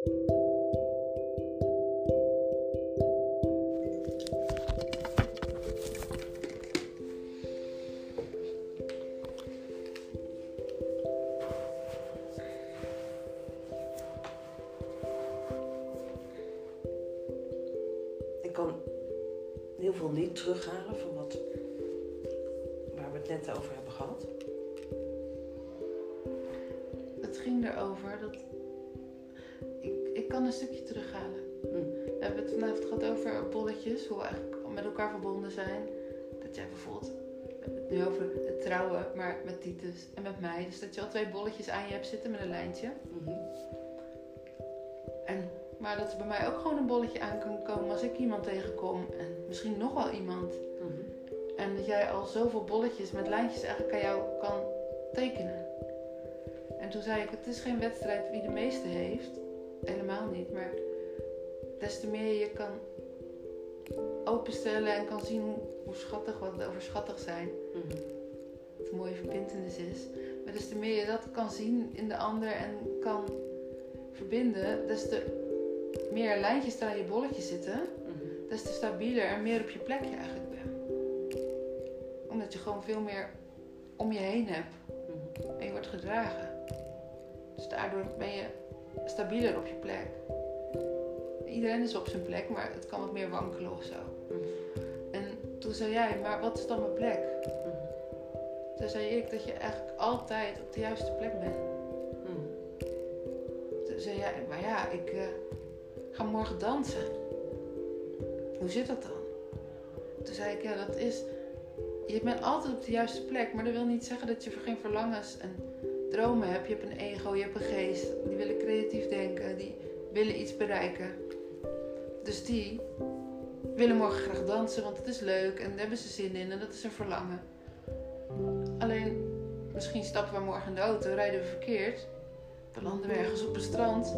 Ik kan heel veel niet terughalen een stukje terughalen. Hm. We hebben het vanavond gehad over bolletjes, hoe we eigenlijk met elkaar verbonden zijn. Dat jij bijvoorbeeld, nu over het trouwen, maar met Titus en met mij. Dus dat je al twee bolletjes aan je hebt zitten met een lijntje. Mhm. En, maar dat er bij mij ook gewoon een bolletje aan kan komen als ik iemand tegenkom. En misschien nog wel iemand. Mhm. En dat jij al zoveel bolletjes met lijntjes eigenlijk aan jou kan tekenen. En toen zei ik, het is geen wedstrijd wie de meeste heeft. Helemaal niet. Maar des te meer je kan openstellen en kan zien hoe, hoe schattig wat we over schattig zijn. Mhm. Wat een mooie verbindenis is. Maar des te meer je dat kan zien in de ander en kan verbinden, des te meer lijntjes er aan je bolletje zitten, Mhm. des te stabieler en meer op je plek je eigenlijk bent. Omdat je gewoon veel meer om je heen hebt Mhm. en je wordt gedragen. Dus daardoor ben je stabieler op je plek. Iedereen is op zijn plek, maar het kan wat meer wankelen of zo. Mhm. En toen zei jij, maar wat is dan mijn plek? Mhm. Toen zei ik dat je eigenlijk altijd op de juiste plek bent. Mhm. Toen zei jij, maar ja, ik eh, ga morgen dansen. Hoe zit dat dan? Toen zei ik, ja, dat is. Je bent altijd op de juiste plek, maar dat wil niet zeggen dat je geen verlangens en dromen hebt. Je hebt een ego, je hebt een geest. Die willen creatief denken, die willen iets bereiken. Dus die willen morgen graag dansen, want het is leuk en daar hebben ze zin in en dat is een verlangen. Alleen, misschien stappen we morgen in de auto, rijden we verkeerd. Belanden we ergens op een strand,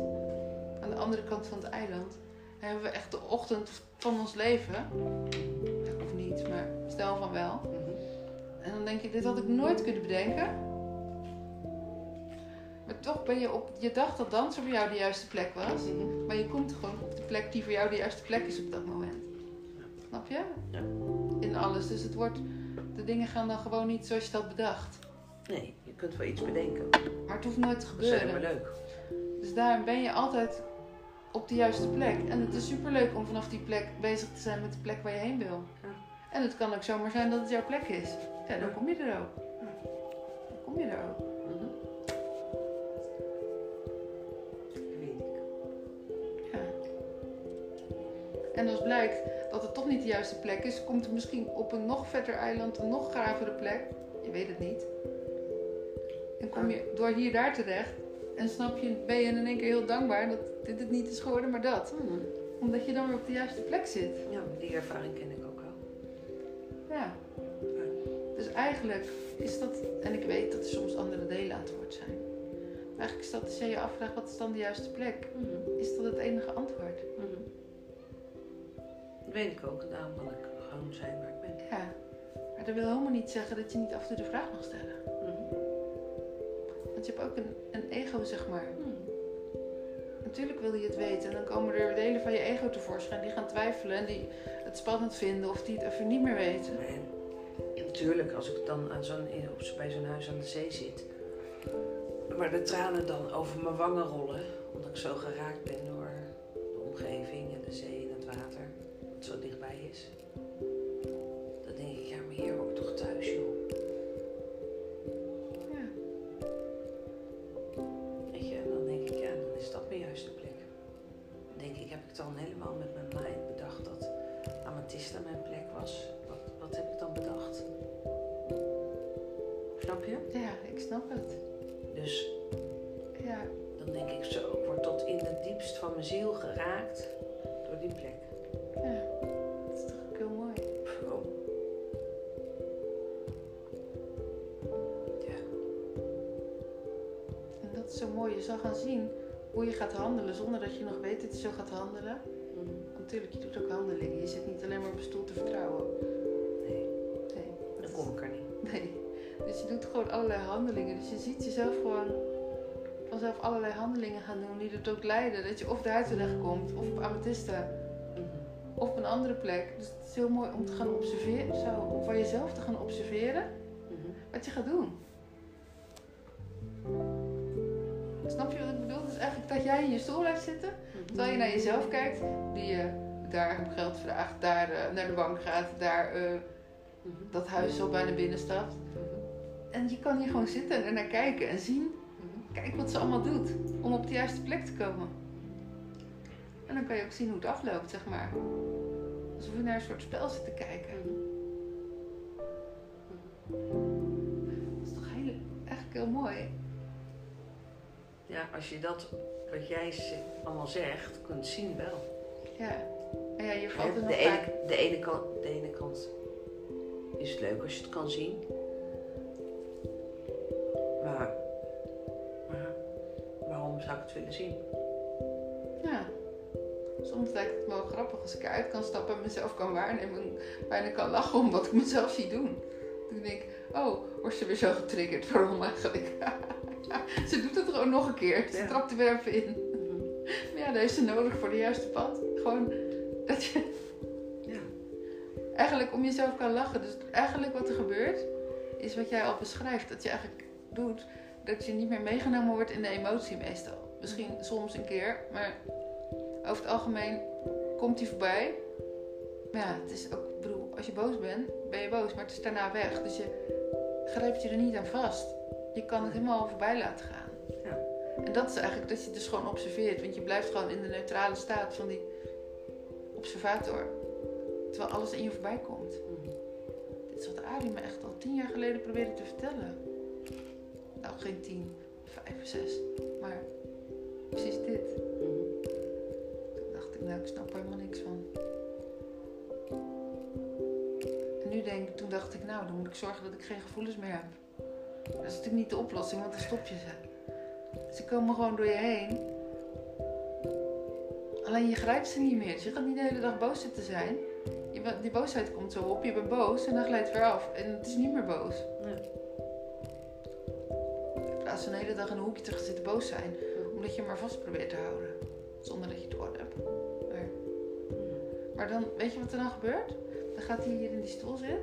aan de andere kant van het eiland. En hebben we echt de ochtend van ons leven. Of niet, maar stel van wel. Mhm. En dan denk je, dit had ik nooit kunnen bedenken. Toch ben je op, je dacht dat dansen voor jou de juiste plek was. Maar je komt gewoon op de plek die voor jou de juiste plek is op dat moment. Snap je? Ja. In alles. Dus het wordt, de dingen gaan dan gewoon niet zoals je had bedacht. Nee, je kunt wel iets bedenken. Maar het hoeft nooit te Dat is helemaal gebeuren. leuk. Dus daarom ben je altijd op de juiste plek. En het is superleuk om vanaf die plek bezig te zijn met de plek waar je heen wil. Ja. En het kan ook zomaar zijn dat het jouw plek is. Ja, dan kom je er ook. Dan kom je er ook. En als blijkt dat het toch niet de juiste plek is, komt er misschien op een nog verder eiland een nog gravere plek. Je weet het niet. En kom je door hier daar terecht en snap je, ben je in één keer heel dankbaar dat dit het niet is geworden, maar dat. Mhm. Omdat je dan weer op de juiste plek zit. Ja, die ervaring ken ik ook wel. Ja. Dus eigenlijk is dat, en ik weet dat er soms andere delen aan het woord zijn. Maar eigenlijk is dat als jij je afvraagt wat is dan de juiste plek, Mhm. is dat het enige antwoord. Mhm. Dat weet ik ook. Daarom wil ik gewoon zijn waar ik ben. Ja. Maar dat wil helemaal niet zeggen dat je niet af en toe de vraag mag stellen. Mhm. Want je hebt ook een, een ego, zeg maar. Mhm. Natuurlijk wil je het weten. En dan komen er delen van je ego tevoorschijn die gaan twijfelen en die het spannend vinden of die het even niet meer weten. En natuurlijk, als ik dan aan zo'n, bij zo'n huis aan de zee zit, waar de tranen dan over mijn wangen rollen, omdat ik zo geraakt ben hoe je gaat handelen zonder dat je nog weet dat je zo gaat handelen. Want natuurlijk, je doet ook handelingen. Je zit niet alleen maar op een stoel te vertrouwen. Nee, Nee. dat is- kom ik er niet. Nee. Dus je doet gewoon allerlei handelingen. Dus je ziet jezelf gewoon vanzelf allerlei handelingen gaan doen die ertoe leiden dat je of daar terecht komt, of op Amethysta, Mhm. of op een andere plek. Dus het is heel mooi om te gaan observeren, zo, om van jezelf te gaan observeren Mhm. wat je gaat doen. Snap je wat ik eigenlijk dat jij in je stoel blijft zitten, terwijl je naar jezelf kijkt, die je daar om geld vraagt, daar eh, naar de bank gaat, daar eh, Mhm. dat huis zo bijna binnenstapt. Mhm. En je kan hier gewoon zitten en naar kijken en zien, Mhm. kijk wat ze allemaal doet om op de juiste plek te komen. En dan kan je ook zien hoe het afloopt, zeg maar. Alsof je naar een soort spel zit te kijken. Dat is toch heel, eigenlijk heel mooi. Ja, als je dat wat jij allemaal zegt kunt zien wel. Ja. Ja, je valt er de, ene, de, ene kant, de ene kant is het leuk als je het kan zien. Maar, maar waarom zou ik het willen zien? Ja. Soms lijkt het me wel grappig als ik eruit kan stappen en mezelf kan waarnemen. En bijna kan lachen om wat ik mezelf zie doen. Dan denk ik, oh, wordt ze weer zo getriggerd. Waarom eigenlijk? ze doet het gewoon nog een keer. Ze trapt er weer even in. Maar ja, dat heeft ze nodig voor de juiste pad. Gewoon dat je Ja. eigenlijk om jezelf kan lachen. Dus eigenlijk wat er gebeurt, is wat jij al beschrijft. Dat je eigenlijk doet dat je niet meer meegenomen wordt in de emotie meestal. Misschien soms een keer, maar over het algemeen komt die voorbij. Maar ja, het is ook, ik bedoel, als je boos bent, ben je boos, maar het is daarna weg. Dus je grijpt je er niet aan vast. Je kan het helemaal voorbij laten gaan. Ja. En dat is eigenlijk dat je het dus gewoon observeert. Want je blijft gewoon in de neutrale staat van die observator. Terwijl alles in je voorbij komt. Mhm. Dit is wat Arie me echt al tien jaar geleden probeerde te vertellen. Nou, geen tien, vijf, zes. Maar precies dit. Mhm. Toen dacht ik, nou, ik snap er helemaal niks van. En nu denk ik, toen dacht ik, nou, dan moet ik zorgen dat ik geen gevoelens meer heb. Dat is natuurlijk niet de oplossing, want dan stop je ze. Ze komen gewoon door je heen. Alleen je grijpt ze niet meer. Dus je gaat niet de hele dag boos zitten zijn. Je die boosheid komt zo op, je bent boos en dan glijdt het weer af. En het is niet meer boos. Ja. In plaats van de hele dag in een hoekje te gaan zitten boos zijn. Omdat je hem maar vast probeert te houden. Zonder dat je het door hebt. Maar, maar dan, weet je wat er dan gebeurt? Dan gaat hij hier in die stoel zitten.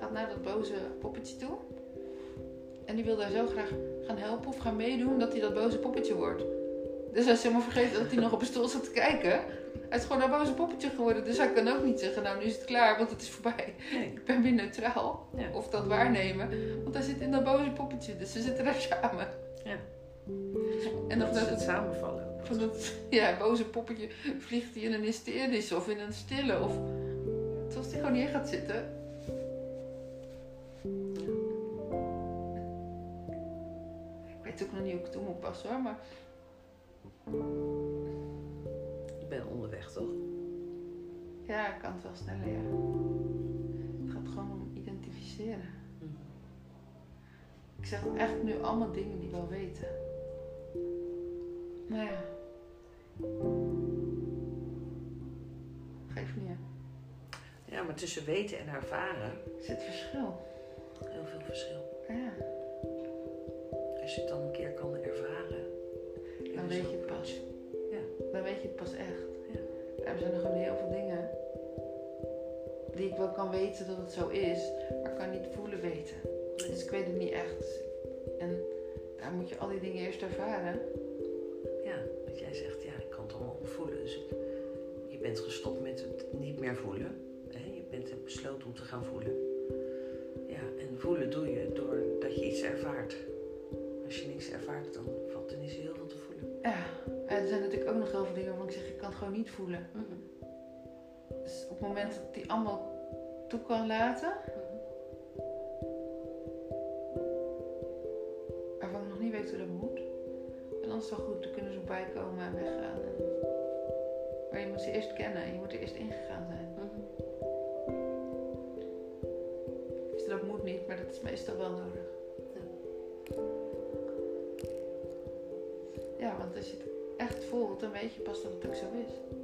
Gaat naar dat boze poppetje toe. En die wil daar zo graag gaan helpen of gaan meedoen dat hij dat boze poppetje wordt. Dus hij is helemaal vergeten dat hij nog op een stoel zat te kijken. Hij is gewoon een boze poppetje geworden. Dus hij kan ook niet zeggen, nou nu is het klaar, want het is voorbij. Nee. Ik ben weer neutraal. Ja. Of dat waarnemen. Want hij zit in dat boze poppetje. Dus ze zitten daar samen. Ja. En dat dat is het samenvallen. van dat ja, boze poppetje vliegt hij in een hysterische of in een stille. Of zoals hij gewoon neer gaat zitten. Weet ook nog niet hoe ik het toe moet passen hoor. Maar Ik ben onderweg toch? ja, ik kan het wel sneller ja. Het gaat gewoon om identificeren. Mhm. Ik zeg eigenlijk nu allemaal dingen die we al weten. Nou ja. Geef niet. Ja, maar tussen weten en ervaren, Er zit verschil. heel veel verschil. Ja. Als je het dan een keer kan ervaren. Dan is weet je het pas. Ja. Dan weet je het pas echt. Ja. Er zijn gewoon heel veel dingen die ik wel kan weten dat het zo is, maar kan niet voelen weten. Dus ik weet het niet echt. En daar moet je al die dingen eerst ervaren. Ja, wat jij zegt, ja, ik kan het allemaal voelen. Dus ik- je bent gestopt met het niet meer voelen. Hè? Je bent besloten om te gaan voelen. Ja, en voelen doe je doordat je iets ervaart. Als je niks ervaart, dan valt er niet zo heel veel te voelen. Ja, en er zijn natuurlijk ook nog heel veel dingen waarvan ik zeg, ik kan het gewoon niet voelen. Dus op het moment dat ik die allemaal toe kan laten, waarvan ik nog niet weet hoe dat moet, en dan is het wel goed, dan kunnen ze voorbij komen en weggaan. Maar je moet ze eerst kennen, je moet er eerst ingegaan zijn. Dus dat moet niet, maar dat is meestal wel nodig. Want als je het echt voelt, dan weet je pas dat het ook zo is.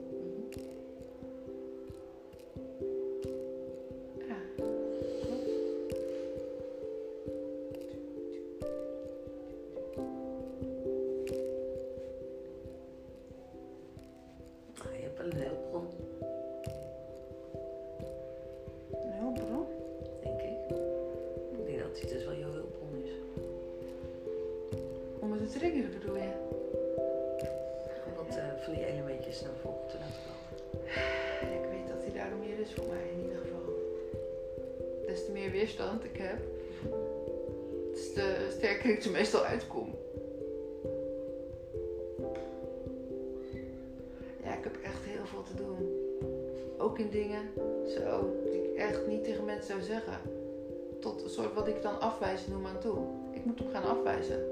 Afwijzen.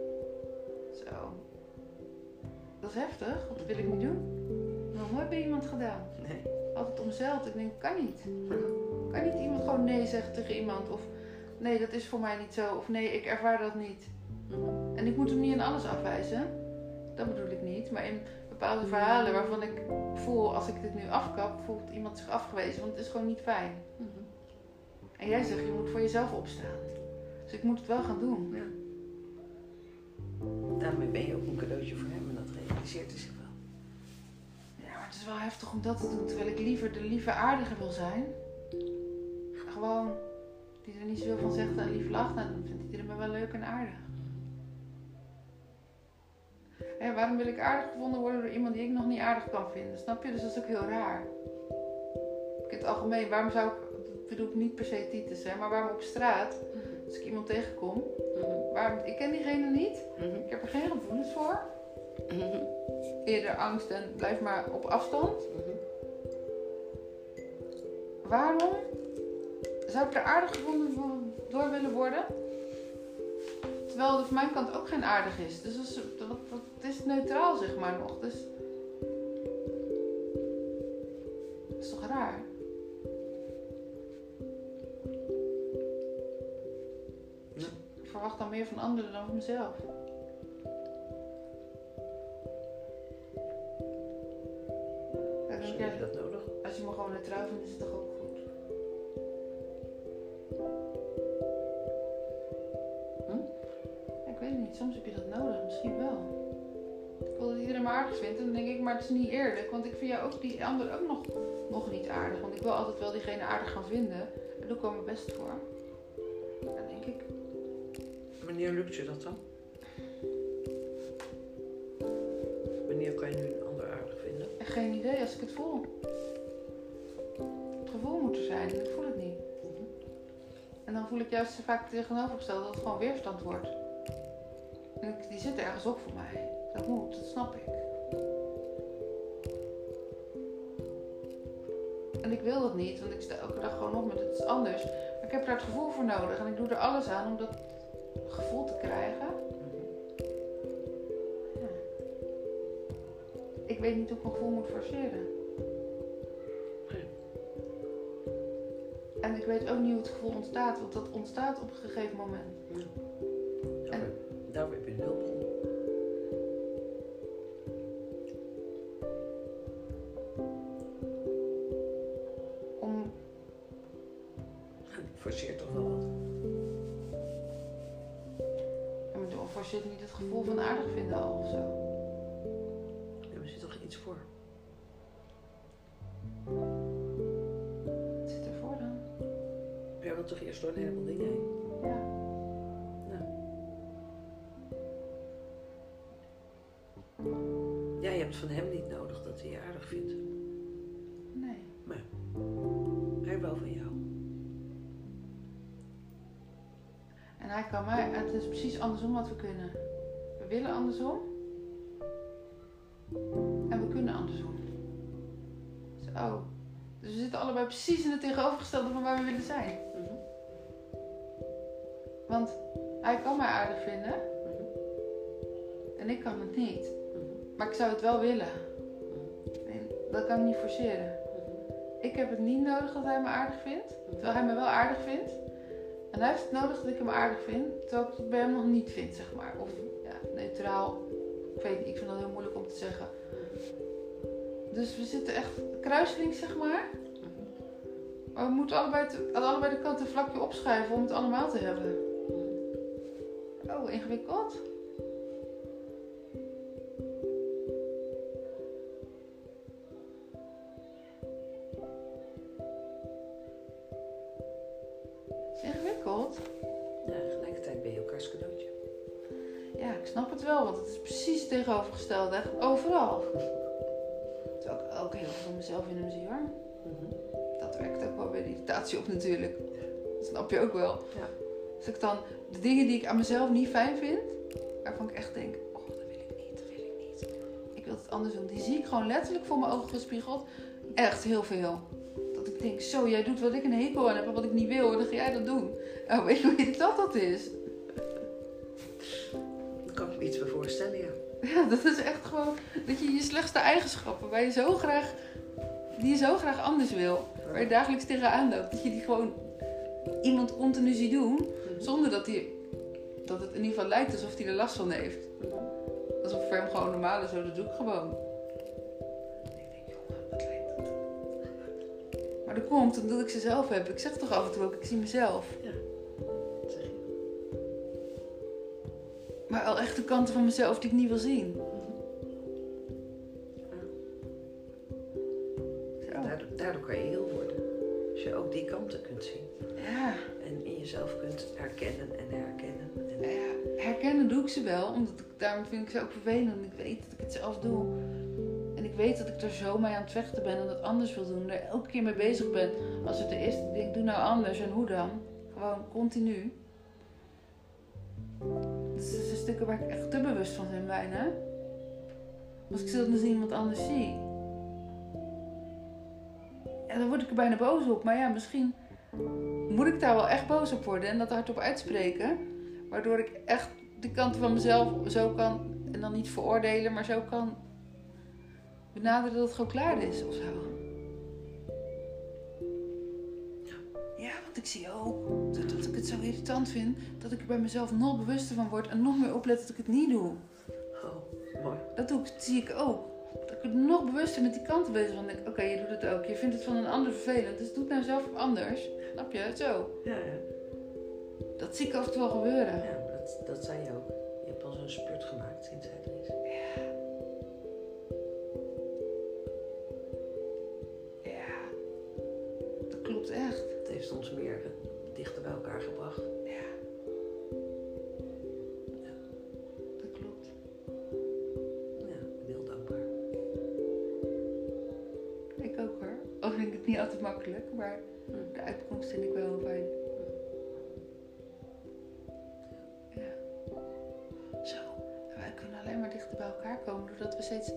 Zo. Dat is heftig, want dat wil ik niet doen. Nog nooit bij iemand gedaan Nee. altijd omzeild. Ik denk, kan niet. Kan niet iemand gewoon nee zeggen tegen iemand? Of nee, dat is voor mij niet zo. Of nee, ik ervaar dat niet. En ik moet hem niet in alles afwijzen. Dat bedoel ik niet. Maar in bepaalde verhalen waarvan ik voel, als ik dit nu afkap, voelt iemand zich afgewezen. Want het is gewoon niet fijn. Mhm. En jij zegt, je moet voor jezelf opstaan. Dus ik moet het wel gaan doen. Ja. Daarmee ben je ook een cadeautje voor hem en dat realiseert hij zich wel. Ja, maar het is wel heftig om dat te doen. Terwijl ik liever de lieve aardige wil zijn. Gewoon, die er niet zoveel van zegt en lief lacht. Dan vindt iedereen me wel leuk en aardig. Hé, waarom wil ik aardig gevonden worden door iemand die ik nog niet aardig kan vinden? Snap je? Dus dat is ook heel raar. In het algemeen, waarom zou ik, dat bedoel ik niet per se Titus, hè, maar waarom op straat, als ik iemand tegenkom, Mhm. Waarom, ik ken diegene niet, Mhm. ik heb er geen gevoelens voor, Mhm. eerder angst en blijf maar op afstand. Mhm. Waarom zou ik er aardig gevonden door willen worden? Terwijl er van mijn kant ook geen aardig is. Dus het is neutraal, zeg maar nog. Dus. Dat is toch raar? Verwacht dan meer van anderen dan van mezelf. Ik, je dat nodig. als je me gewoon neutraal vindt, is het toch ook goed? Hm? Ik weet het niet, soms heb je dat nodig, misschien wel. Ik wil dat iedereen me aardig vindt en dan denk ik, maar het is niet eerlijk, want ik vind jou ook die ander ook nog, nog niet aardig. Want ik wil altijd wel diegene aardig gaan vinden. Daar doe ik wel mijn best voor. Wanneer lukt je dat dan? Wanneer kan je nu een ander aardig vinden? geen idee als ik het voel. Het gevoel moet er zijn en ik voel het niet. Mhm. En dan voel ik juist vaak tegenovergesteld dat het gewoon weerstand wordt. En die zit ergens op voor mij. Dat moet, dat snap ik. En ik wil dat niet, want ik sta elke dag gewoon op met het is anders. Maar ik heb daar het gevoel voor nodig en ik doe er alles aan om dat gevoel te krijgen. Ja. Ik weet niet hoe ik mijn gevoel moet forceren. Nee. En ik weet ook niet hoe het gevoel ontstaat, want dat ontstaat op een gegeven moment. Hebt van hem niet nodig dat hij je aardig vindt. Nee. Hij wel van jou. En hij kan mij, het is precies andersom wat we kunnen. We willen andersom. En we kunnen andersom. Zo. Dus we zitten allebei precies in het tegenovergestelde van waar we willen zijn. Mhm. Want hij kan mij aardig vinden Mhm. en ik kan het niet. Mhm. Maar ik zou het wel willen. Mhm. En dat kan ik niet forceren. Mhm. Ik heb het niet nodig dat hij me aardig vindt, terwijl hij me wel aardig vindt. En hij heeft het nodig dat ik hem aardig vind, terwijl ik het bij hem nog niet vind, zeg maar. Of ja, neutraal. Ik weet niet, ik vind dat heel moeilijk om te zeggen. Dus we zitten echt kruiselings, zeg maar. Maar we moeten allebei te- aan allebei de kanten een vlakje opschuiven om het allemaal te hebben. Oh, ingewikkeld. Echt overal. Terwijl ik ook heel veel van mezelf in hem zie hoor. Mhm. Dat werkt ook wel weer irritatie op natuurlijk. Dat snap je ook wel. Ja. Als ik dan de dingen die ik aan mezelf niet fijn vind, waarvan ik echt denk, oh dat wil ik niet, dat wil ik niet. Ik wil het anders doen. Die zie ik gewoon letterlijk voor mijn ogen gespiegeld. Echt heel veel. Dat ik denk, zo jij doet wat ik een hekel aan heb en wat ik niet wil. En dan ga jij dat doen. Nou, weet je hoe irritant dat is? Daar kan ik me iets bij voorstellen, ja. Ja, dat is echt gewoon dat je je slechtste eigenschappen, waar je zo graag, die je zo graag anders wil, waar je dagelijks tegenaan loopt, dat je die gewoon iemand continu ziet doen, zonder dat, die, dat het in ieder geval lijkt alsof hij er last van heeft. Alsof voor hem gewoon normaal is, zo dat doe ik gewoon. Ik denk, jongen, wat lijkt dat? Maar dat komt omdat ik ze zelf heb. Ik zeg toch af en toe ook, ik zie mezelf. Maar al echt de kanten van mezelf die ik niet wil zien. Daardoor, daardoor kan je heel worden. Als je ook die kanten kunt zien. Ja. En in jezelf kunt herkennen en herkennen. En, ja, herkennen doe ik ze wel, omdat ik, daarom vind ik ze ook vervelend. Ik weet dat ik het zelf doe. En ik weet dat ik er zo mee aan het vechten ben en dat anders wil doen. Er elke keer mee bezig ben. Als het er is, ik denk, doe nou anders en hoe dan? Gewoon continu. Dat zijn stukken waar ik echt te bewust van ben bijna. Als ik dan eens iemand anders zie. Dan word ik er bijna boos op. Maar ja, misschien moet ik daar wel echt boos op worden en dat hardop uitspreken. Waardoor ik echt de kant van mezelf zo kan, en dan niet veroordelen, maar zo kan benaderen dat het gewoon klaar is of zo. Want ik zie ook dat, dat ik het zo irritant vind dat ik er bij mezelf nog bewuster van word en nog meer oplet dat ik het niet doe. oh, mooi. Dat doe ik, dat zie ik ook. Dat ik er nog bewuster met die kanten bezig ben. Denk, oké, je doet het ook. Je vindt het van een ander vervelend, dus doe het nou zelf anders. Snap je? Zo. Ja, ja. Dat zie ik af en toe wel gebeuren. ja dat, dat zei je ook. Je hebt al zo'n spurt gemaakt sinds heeft ons meer dichter bij elkaar gebracht. Ja. Dat klopt. Ja, ik ben heel dankbaar. Ik ook hoor. Al vind ik het niet altijd makkelijk, maar Hm. de uitkomst vind ik wel heel fijn. Ja. Zo. Wij kunnen alleen maar dichter bij elkaar komen doordat we steeds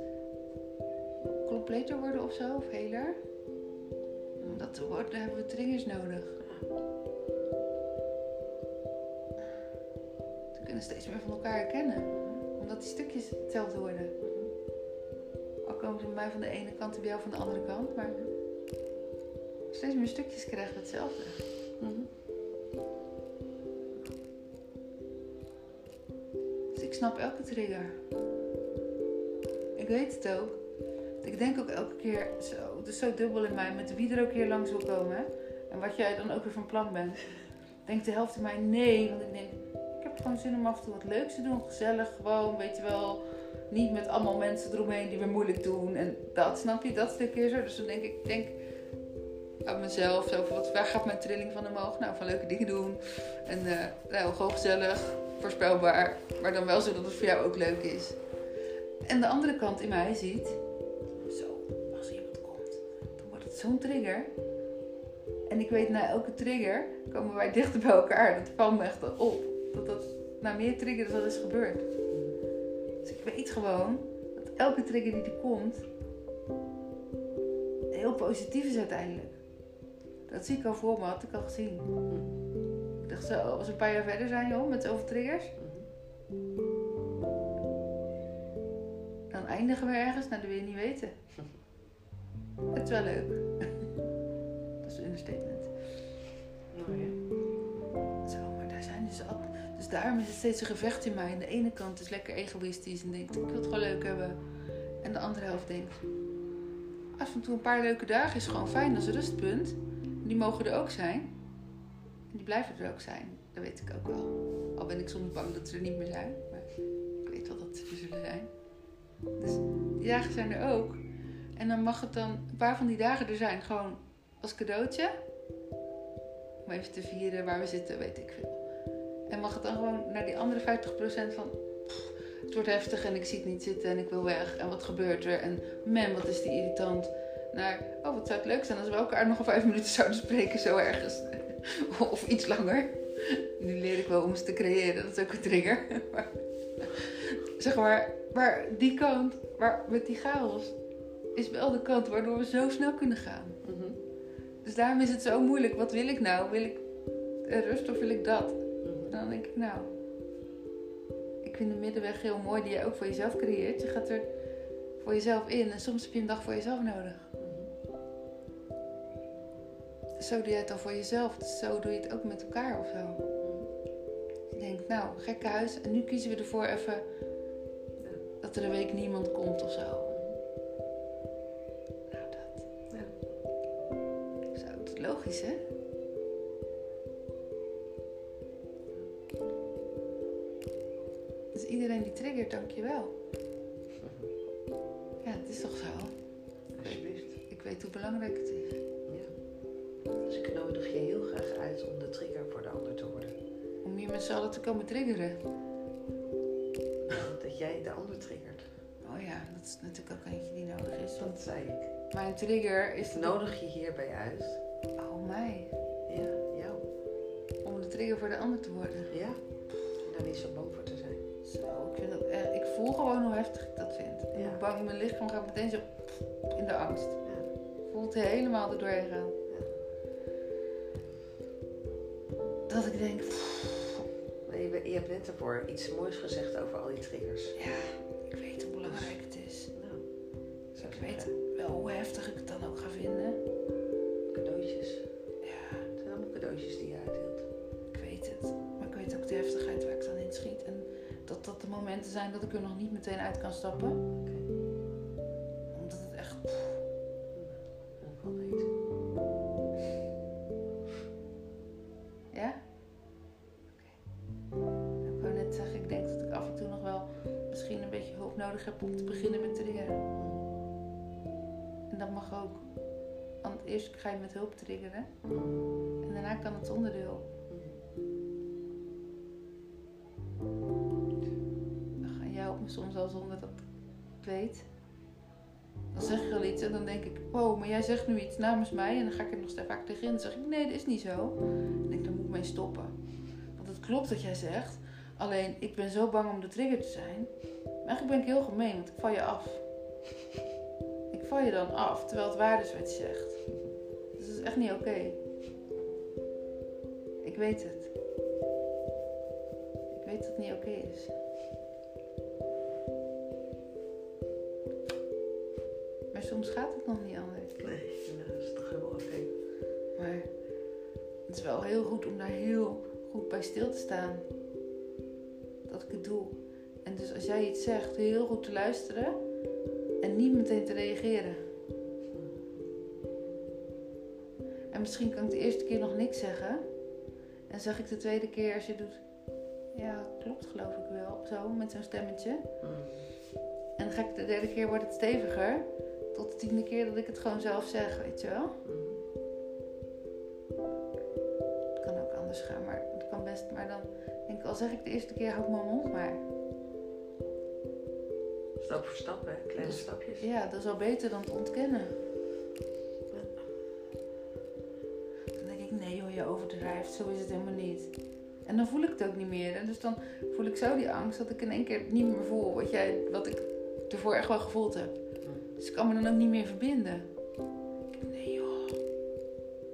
completer worden of zo, of heler. Dat te worden hebben we triggers nodig. We kunnen steeds meer van elkaar herkennen. Omdat die stukjes hetzelfde worden. Al komen ze bij mij van de ene kant en bij jou van de andere kant. Maar steeds meer stukjes krijgen hetzelfde. Dus ik snap elke trigger. Ik weet het ook. Ik denk ook elke keer, zo, het zo dubbel in mij, met wie er ook hier langs wil komen. En wat jij dan ook weer van plan bent. Denkt de helft in mij nee, want ik denk, ik heb gewoon zin om af en wat leuks te doen. Gezellig, gewoon, weet je wel. Niet met allemaal mensen eromheen die weer moeilijk doen. En dat, snap je, dat stukje zo. Dus dan denk ik, denk aan mezelf, zo van, wat, waar gaat mijn trilling van omhoog? Nou, van leuke dingen doen. En eh, nou, gewoon gezellig, voorspelbaar. Maar dan wel zo dat het voor jou ook leuk is. En de andere kant in mij ziet, zo'n trigger. En ik weet, na elke trigger komen wij dichter bij elkaar. Dat valt me echt op. Dat dat na meer triggers dat is gebeurd. Dus ik weet gewoon dat elke trigger die er komt, heel positief is uiteindelijk. Dat zie ik al voor me, had ik al gezien. Ik dacht zo, als we een paar jaar verder zijn, joh, met zoveel triggers. Dan eindigen we ergens, nou, dat wil je niet weten. Het is wel leuk. Dat is een understatement. Nou ja. Zo, maar daar zijn dus al... Dus daarom is het steeds een gevecht in mij. En de ene kant is lekker egoïstisch en denkt, ik wil het gewoon leuk hebben. En de andere helft denkt, af en toe een paar leuke dagen is gewoon fijn als rustpunt. En die mogen er ook zijn. En die blijven er ook zijn. Dat weet ik ook wel. Al ben ik soms bang dat ze er niet meer zijn. Maar ik weet wel dat ze er zullen zijn. Dus die dagen zijn er ook. En dan mag het dan een paar van die dagen er zijn. Gewoon als cadeautje. Om even te vieren waar we zitten, weet ik veel. En mag het dan gewoon naar die andere 50% van... het wordt heftig en ik zie het niet zitten en ik wil weg. En wat gebeurt er? En man, wat is die irritant. Naar, oh, wat zou het leuk zijn als we elkaar nog een vijf minuten zouden spreken, zo ergens. of iets langer. Nu leer ik wel om ze te creëren, dat is ook een trigger. Maar, zeg maar, maar die kant, waar, met die chaos, is wel de kant waardoor we zo snel kunnen gaan. Mhm. Dus daarom is het zo moeilijk. Wat wil ik nou? Wil ik rust of wil ik dat? Mhm. En dan denk ik, nou, ik vind de middenweg heel mooi die je ook voor jezelf creëert. Je gaat er voor jezelf in en soms heb je een dag voor jezelf nodig. Mhm. Zo doe je het dan voor jezelf. Dus zo doe je het ook met elkaar of zo. Je denkt, nou, gekke huis. En nu kiezen we ervoor even dat er een week niemand komt of zo. Logisch, hè? Dus iedereen die triggert, dankjewel. Ja, het is toch zo? Alsjeblieft. Ik weet hoe belangrijk het is. Ja. Dus ik nodig je heel graag uit om de trigger voor de ander te worden. Om hier met z'n allen te komen triggeren. Dat jij de ander triggert. Oh ja, dat is natuurlijk ook eentje die nodig is. Dat zei ik. mijn trigger is... Nodig je hierbij uit. Mij. Ja, jou. Om de trigger voor de ander te worden. Ja. En daar niet zo bang voor te zijn. Zo, ik, vind dat echt, ik voel gewoon hoe heftig ik dat vind. Ik Ja. bang, mijn lichaam gaat meteen zo in de angst. Ja. Voelt helemaal er doorheen gaan. Dat ik denk, Maar je, hebt net daarvoor iets moois gezegd over al die triggers. ja, ik weet hoe belangrijk het is. Nou, zou Ik ik weet ook de heftigheid waar ik dan in schiet. En dat dat de momenten zijn dat ik er nog niet meteen uit kan stappen. Omdat het echt... Weten. Ja? Oké. Ik wou net zeggen, ik denk dat ik af en toe nog wel misschien een beetje hulp nodig heb om te beginnen met triggeren. En dat mag ook. Want eerst ga je met hulp triggeren. En daarna kan het zonder de hulp. Soms al zonder dat ik weet. Dan zeg je al iets en dan denk ik, wow, maar jij zegt nu iets namens mij. En dan ga ik er nog steeds vaak tegenin. Dan zeg ik, nee, dat is niet zo. Dan denk ik, dan moet ik mee stoppen. Want het klopt wat jij zegt. Alleen, ik ben zo bang om de trigger te zijn. Maar eigenlijk ben ik heel gemeen, want ik val je af. Ik val je dan af, terwijl het waar is wat je zegt. Dus dat is echt niet oké. Ik weet het. Ik weet dat het niet oké is. Soms gaat het nog niet anders. Nee, dat is toch helemaal oké. Maar het is wel heel goed om daar heel goed bij stil te staan. Dat ik het doe. En dus als jij iets zegt, heel goed te luisteren en niet meteen te reageren. En misschien kan ik de eerste keer nog niks zeggen. En zeg ik de tweede keer als je doet. Ja, klopt geloof ik wel. Zo, met zo'n stemmetje. Mm. En dan ga ik de derde keer wordt het steviger. Tot de tiende keer dat ik het gewoon zelf zeg, weet je wel. Het kan ook anders gaan, maar het kan best. Maar dan denk ik, al zeg ik de eerste keer, hou ik mijn mond maar. Stap voor stap, hè? Kleine Dus- stapjes. Ja, dat is al beter dan te ontkennen. Dan denk ik, nee joh, je overdrijft, zo is het helemaal niet. En dan voel ik het ook niet meer. En dus dan voel ik zo die angst dat ik in één keer niet meer voel wat, jij, wat ik ervoor echt wel gevoeld heb. Dus ik kan me dan ook niet meer verbinden. Ik nee joh.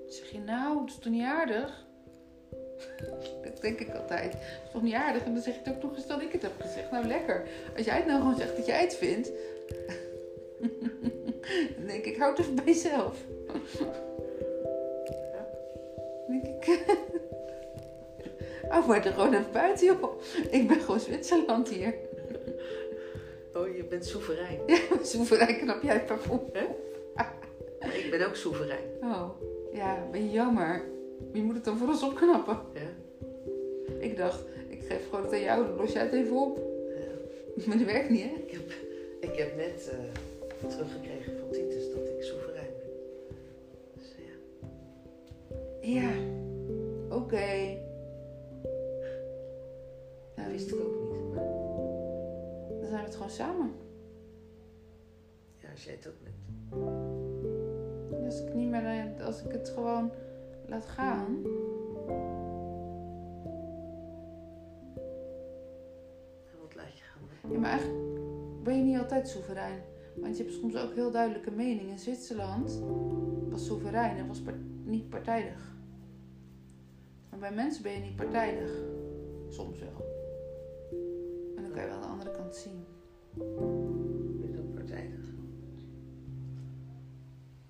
Zeg je nou, dat is toch niet aardig? Dat denk ik altijd. Dat is toch niet aardig? En dan zeg het ook nog eens dat ik het heb gezegd. Nou lekker. Als jij het nou gewoon zegt dat jij het vindt. dan denk ik, houd het even bij jezelf. Dan denk ik. Oh, maar er gewoon even buiten, joh. Ik ben gewoon Zwitserland hier. Oh, je bent soeverein. Soeverein knap jij parfum. Maar ik ben ook soeverein. Oh, ja, ben je jammer. Wie moet het dan voor ons opknappen? Ja? Ik dacht, ik geef gewoon het aan jou, dan los jij het even op. ja. Maar dat werkt niet, hè? Ik, heb, ik heb net eh, teruggekregen van Titus dat ik soeverein ben. Dus ja, Ja, oké. dat Nou, wist ik ook niet. Maar samen. Ja, als jij het ook. Als ik niet meer, eh, als ik het gewoon laat gaan. En wat laat je gaan? Ja, maar eigenlijk ben je niet altijd soeverein. Want je hebt soms ook heel duidelijke mening. In Zwitserland was soeverein en was niet partijdig. Maar bij mensen ben je niet partijdig. Soms wel. Dan kan je wel de andere kant zien. Je dan partijdig?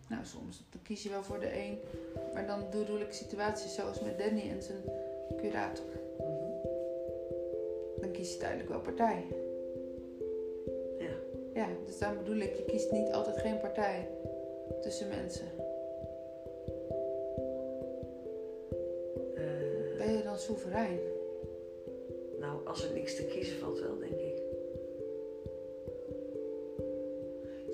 Nou, soms dan kies je wel voor de een. Maar dan bedoel ik situaties zoals met Danny en zijn curator. Mhm. Dan kies je duidelijk wel partij. Ja. Ja, dus daarom bedoel ik, je kiest niet altijd geen partij tussen mensen. Eh, Ben je dan soeverein? Als er niks te kiezen valt, wel, denk ik.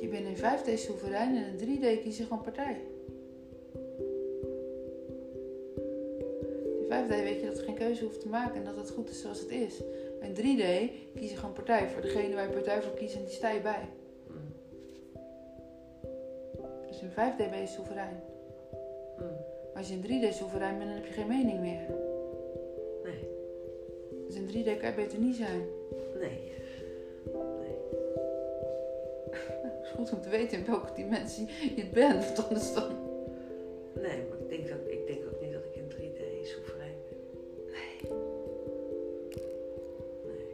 Je bent in 5D soeverein en in 3D kies je gewoon partij. In 5D weet je dat je geen keuze hoeft te maken en dat het goed is zoals het is. Maar in 3D kies je gewoon partij voor degene waar je partij voor kiest en die sta je bij. Mm. Dus in 5D ben je soeverein. Mm. Maar als je in 3D soeverein bent, dan heb je geen mening meer. Nee. Dus in 3D kan je beter niet zijn. Nee. Nee. Het is goed om te weten in welke dimensie je het bent. Want anders dan... Nee, maar ik denk, dat, ik denk ook niet dat ik in 3D soeverein ben. Nee. Nee.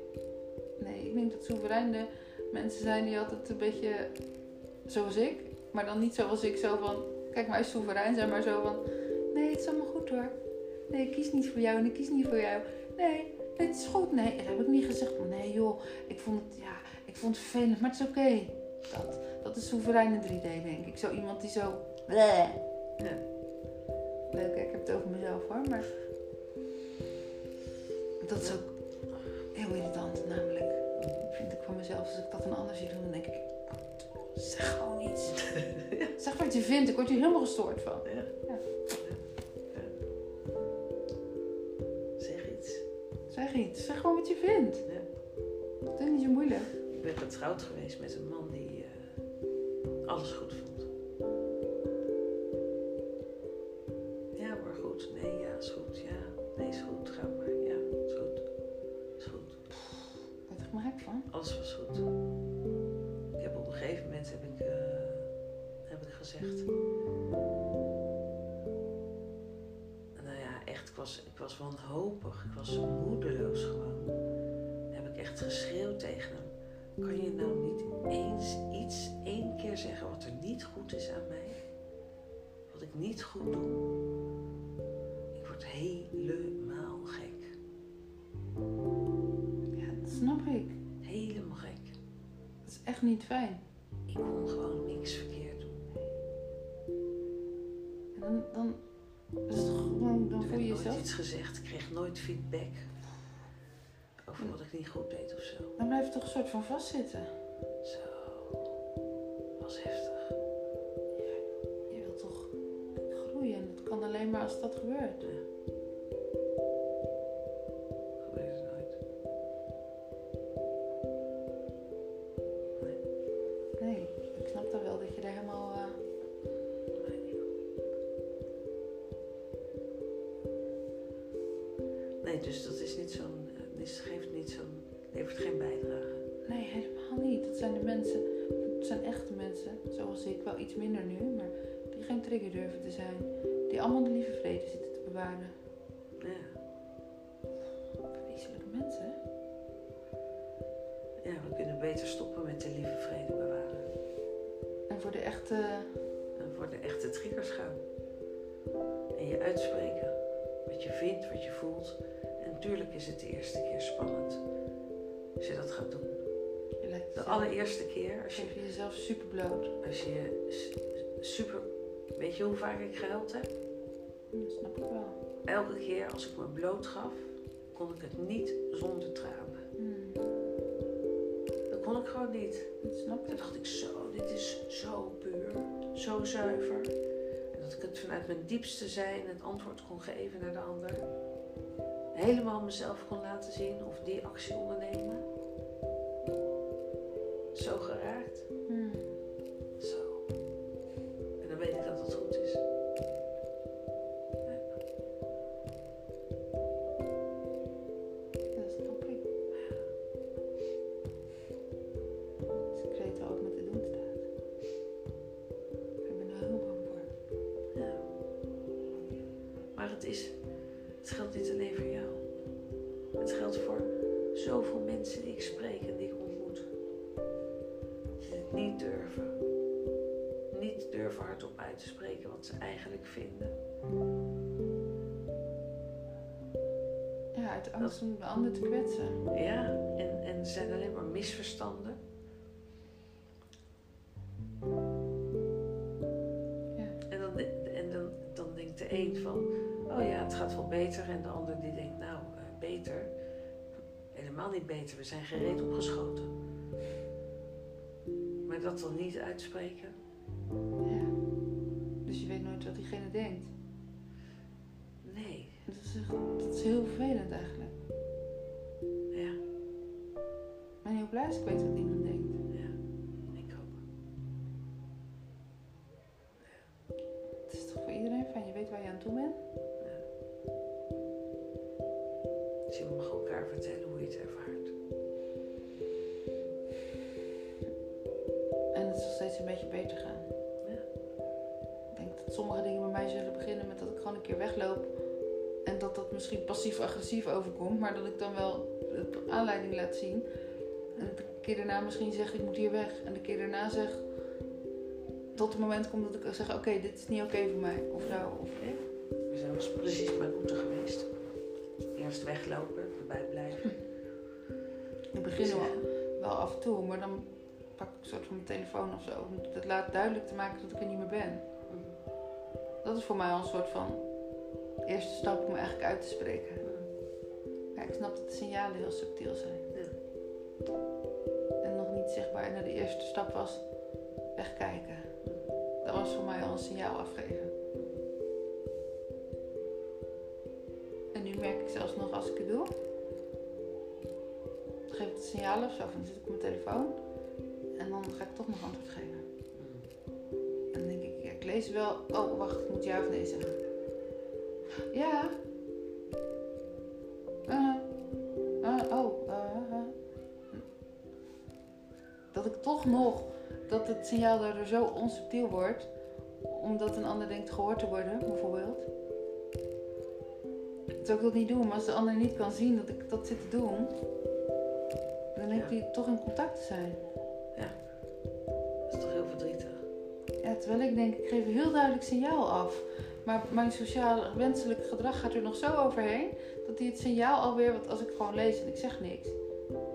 Nee, ik denk dat soeverein de mensen zijn die altijd een beetje zoals ik. Maar dan niet zoals ik, zo van... Kijk, mij soeverein zijn, maar zo van... Nee, het is allemaal goed hoor. Nee, ik kies niet voor jou en ik kies niet voor jou. Nee, nee het is goed. Nee, dat heb ik niet gezegd. Nee joh, ik vond het, ja, ik vond het vervelend, maar het is oké. Dat, dat is soeverein in 3D, denk ik. Zo iemand die zo... Bleh. Ja. Leuk, ik heb het over mezelf hoor, maar... Dat is ook heel irritant, namelijk. Vind ik van mezelf, als ik dat een ander zie doen, dan denk ik... Zeg gewoon iets. Zeg wat je vindt, ik word hier helemaal gestoord van. Ja. Zeg iets, zeg gewoon wat je vindt. Ja. Dat is niet zo moeilijk. Ik ben getrouwd geweest met een man die eh, alles goed vond. Was, ik was wanhopig. Ik was moedeloos gewoon. Heb ik echt geschreeuwd tegen hem. Kan je nou niet eens iets, één keer zeggen wat er niet goed is aan mij? Wat ik niet goed doe? Ik word helemaal gek. Ja, dat snap ik. Helemaal gek. Dat is echt niet fijn. Ik kon gewoon niks verkeerd doen. En dan, dan, is het dan voel je jezelf. iets gezegd. Ik kreeg nooit feedback over wat ik niet goed deed of zo. Dan blijf je toch een soort van vastzitten. Zo. Was heftig. Je wilt toch groeien en dat kan alleen maar als dat gebeurt. Ja. Durven te zijn. Die allemaal de lieve vrede zitten te bewaren. Ja. Vreselijke mensen, ja, we kunnen beter stoppen met de lieve vrede bewaren. En voor de echte. En voor de echte triggers gaan. En je uitspreken. Wat je vindt, wat je voelt. En natuurlijk is het de eerste keer spannend. Als je dat gaat doen. Je De jezelf- allereerste keer, als je, geef je jezelf super bloot. als je super. Weet je hoe vaak ik gehuild heb? Dat snap ik wel. Elke keer als ik me bloot gaf, kon ik het niet zonder tranen. Hmm, Dat kon ik gewoon niet. dat snap Toen ik. dacht ik zo, dit is zo puur, zo zuiver. En dat ik het vanuit mijn diepste zijn het antwoord kon geven naar de ander. Helemaal mezelf kon laten zien of die actie ondernemen. zo geraakt. Beter, we zijn gereed opgeschoten. Maar dat dan niet uitspreken, Ja. Dus je weet nooit wat diegene denkt. nee. Dat is, echt, dat is heel vervelend eigenlijk. Ja, Ik ben heel blij als ik weet wat iemand denkt. ja, ik ook. Het is toch voor iedereen fijn, je weet waar je aan toe bent. Dus je mag elkaar vertellen hoe je het ervaart. Steeds een beetje beter gaan. Ja. Ik denk dat sommige dingen bij mij zullen beginnen met dat ik gewoon een keer wegloop. En dat dat misschien passief-agressief overkomt, maar dat ik dan wel de aanleiding laat zien. En de keer daarna misschien zeg ik moet hier weg. En de keer daarna zeg tot het moment komt dat ik zeg oké, dit is niet oké voor mij. Of zo. Of, We zijn was precies mijn route geweest. Eerst weglopen, erbij blijven. ik begin wel, wel af en toe, maar dan pak ik soort van mijn telefoon of zo. Om het laat duidelijk te maken dat ik er niet meer ben. Dat is voor mij al een soort van eerste stap om eigenlijk uit te spreken. Ja, ik snap dat de signalen heel subtiel zijn. En nog niet zichtbaar. En de eerste stap was wegkijken. Dat was voor mij al een signaal afgeven. En nu merk ik zelfs nog als ik het doe. Geef ik het signaal of zo. Dan zit ik op mijn telefoon. Dan ga ik toch nog antwoord geven. En dan denk ik, ja, ik lees wel. Oh, wacht, ik moet ja of nee zeggen. Ja. Eh. eh, oh. eh. Dat ik toch nog, dat het signaal daardoor zo onsubtiel wordt, omdat een ander denkt gehoord te worden, bijvoorbeeld. Terwijl ik dat niet doe, maar als de ander niet kan zien dat ik dat zit te doen, dan denk Ja. hij toch in contact te zijn. Dat is toch heel verdrietig. Ja, terwijl ik denk, ik geef een heel duidelijk signaal af. Maar mijn sociaal wenselijk gedrag gaat er nog zo overheen dat hij het signaal alweer, want als ik gewoon lees en ik zeg niks,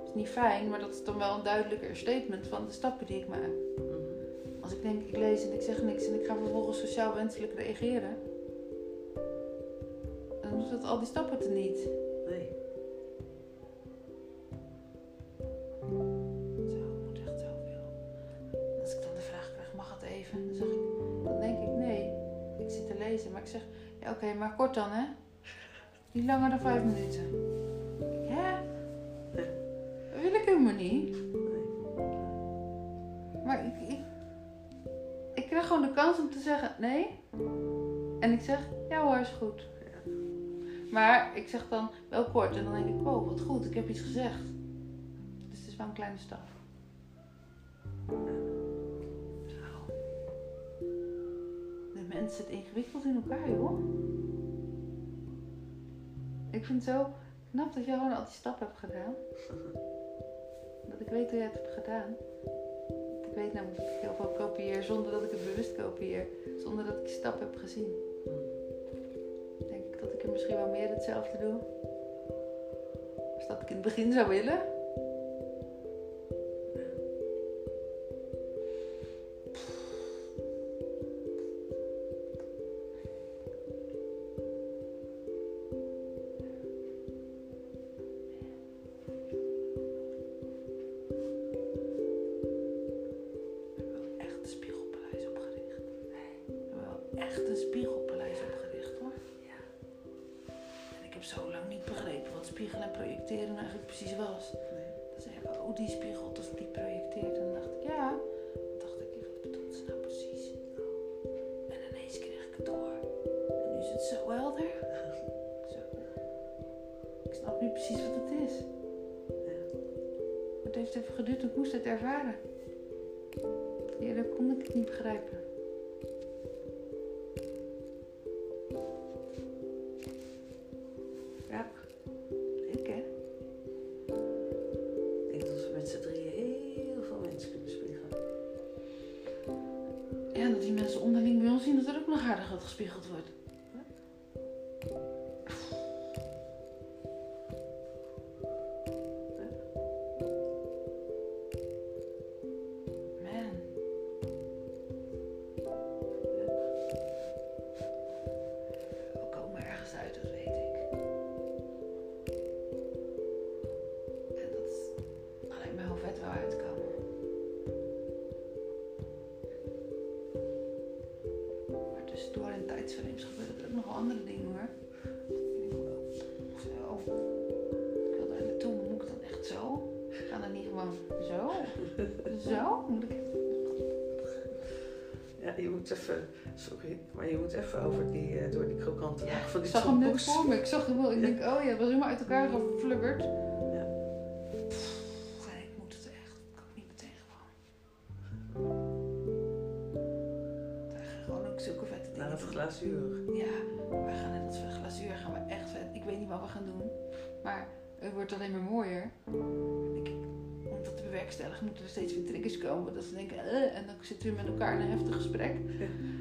is niet fijn, maar dat is dan wel een duidelijker statement van de stappen die ik maak. Mhm. Als ik denk, ik lees en ik zeg niks en ik ga vervolgens sociaal wenselijk reageren, dan doet dat al die stappen te niet. Nee. Maar kort dan hè? Niet langer dan vijf minuten. Hè? Dat wil ik helemaal niet. Maar ik, ik, ik krijg gewoon de kans om te zeggen, nee. En ik zeg, ja hoor, is goed. Maar ik zeg dan wel kort en dan denk ik, wow, wat goed, ik heb iets gezegd. Dus het is wel een kleine stap. De mens zit ingewikkeld in elkaar, joh. Ik vind het zo knap dat je gewoon al die stappen hebt gedaan. Dat ik weet hoe je het hebt gedaan. Ik weet namelijk dat ik heel veel kopieer zonder dat ik het bewust kopieer. Zonder dat ik die stap heb gezien. Denk ik dat ik er misschien wel meer hetzelfde doe. Als dat ik in het begin zou willen. Echt een spiegelpaleis opgericht hoor. Ja. En ik heb zo lang niet begrepen wat spiegelen en projecteren eigenlijk precies was. Nee. Dan zeggen we, oh die spiegelt of die projecteert. En ja. Toen dacht ik, wat bedoelt ze nou precies? En ineens kreeg ik het door. En nu is het zo helder. Zo. Ik snap nu precies wat het is. Het heeft even geduurd, ik moest het ervaren. Eerder kon ik het niet begrijpen. Moet even, sorry, maar je moet even over die, eh, door die krokante Ja, van ik die zag hem net voor me. Ik zag hem wel. Ik Ja. denk, oh ja, het was helemaal uit elkaar geflubberd. Ja. Pff, ik moet het echt. Ik kan niet meteen gewoon. Daar gaan gewoon ook zulke vette dingen Naar het glazuur. Ja, we gaan net we glazuur gaan we echt vet. Ik weet niet wat we gaan doen. Maar het wordt alleen maar mooier. Ik, dat bewerkstelligen moeten er steeds weer triggers komen. Dat ze denken, eh, en dan zitten we met elkaar in een heftig gesprek.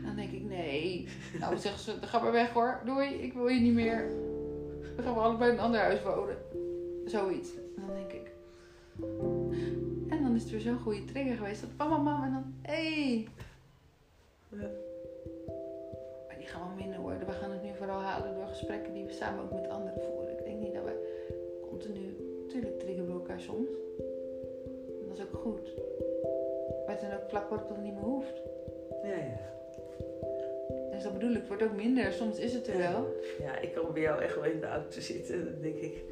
Dan denk ik, nee. Nou, dan zeggen ze, dan ga maar weg hoor. Doei, ik wil je niet meer. Dan gaan we allebei in een ander huis wonen. Zoiets. En dan denk ik. En dan is het weer zo'n goede trigger geweest. Dat mama, mama, en dan, hé. Hey. Ja. Maar die gaan wel minder worden. We gaan het nu vooral halen door gesprekken die we samen ook met anderen voeren. Ik denk niet dat we continu... Tuurlijk triggeren we elkaar soms. Is ook goed. Maar het is dan ook vlak waarop dat niet meer hoeft. Ja, ja. Dus dat bedoel ik, het wordt ook minder. Soms is het er wel. Ja, ik kan bij jou echt wel in de auto zitten en dan denk ik...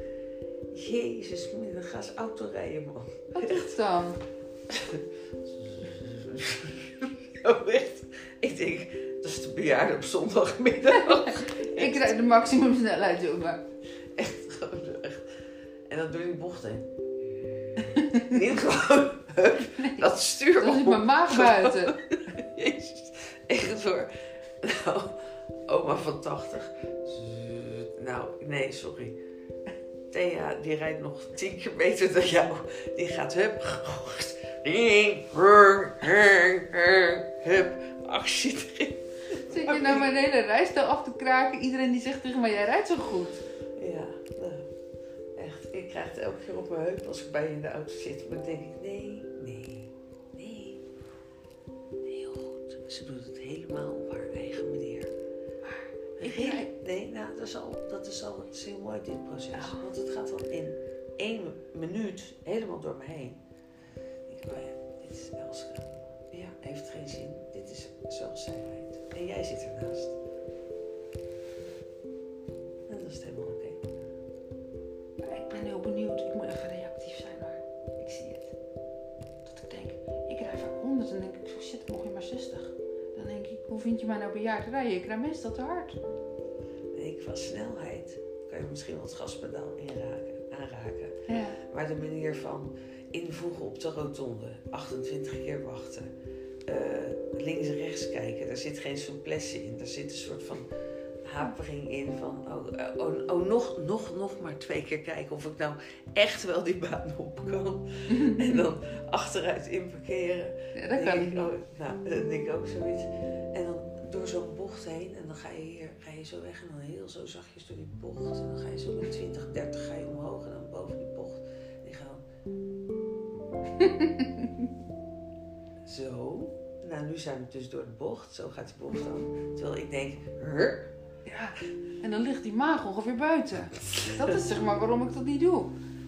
Jezus, dan ga eens auto rijden, man. Wat is het dan? Oh, echt. Ik denk, dat is de bejaarde op zondagmiddag. Ik rijd de maximum snelheid, jongen. Echt, gewoon echt. En dan doe je die bocht heen. Niet gewoon, hup, dat stuur Dan zit op. mijn maag buiten. Jezus, echt hoor. Nou, oma van 80. Nou, nee, sorry. Thea, die rijdt nog tien keer beter dan jou. Die gaat hup. Hup, actie erin. Zit je nou mijn hele rijstijl af te kraken? Iedereen die zegt tegen mij, jij rijdt zo goed. Ik krijg het elke keer op mijn heup als ik bij je in de auto zit. Maar dan denk ik, nee, nee, nee. Heel goed. Ze doet het helemaal op haar eigen manier. Maar ik hele-. Nee, nou, dat is, al, dat is al het is heel mooi, dit proces. Ja. Want het gaat dan in één minuut helemaal door me heen. Ik denk, oh ja, dit is Elske. Ja, heeft geen zin. Dit is zoals zij. En jij zit ernaast. Je mij nou bejaard rijden? Ik rijd meestal te hard. Nee, qua snelheid kan je misschien wel het gaspedaal inraken, aanraken. Ja. Maar de manier van invoegen op de rotonde, 28 keer wachten, eh, links en rechts kijken, daar zit geen souplesse in. Daar zit een soort van hapering in van, oh, eh, oh, oh nog, nog, nog maar twee keer kijken of ik nou echt wel die baan op kan. en dan achteruit inparkeren. ja, dat kan denk ik oh, nou, denk ik ook zoiets. En door zo'n bocht heen en dan ga je hier, ga je zo weg en dan heel zo zachtjes door die bocht. En dan ga je zo met 20, 30 ga je omhoog en dan boven die bocht. En je gaat zo. Nou, nu zijn we dus door de bocht. Zo gaat die bocht dan. Terwijl ik denk, huh? Ja. En dan ligt die maag ongeveer buiten. Dat is zeg maar waarom ik dat niet doe.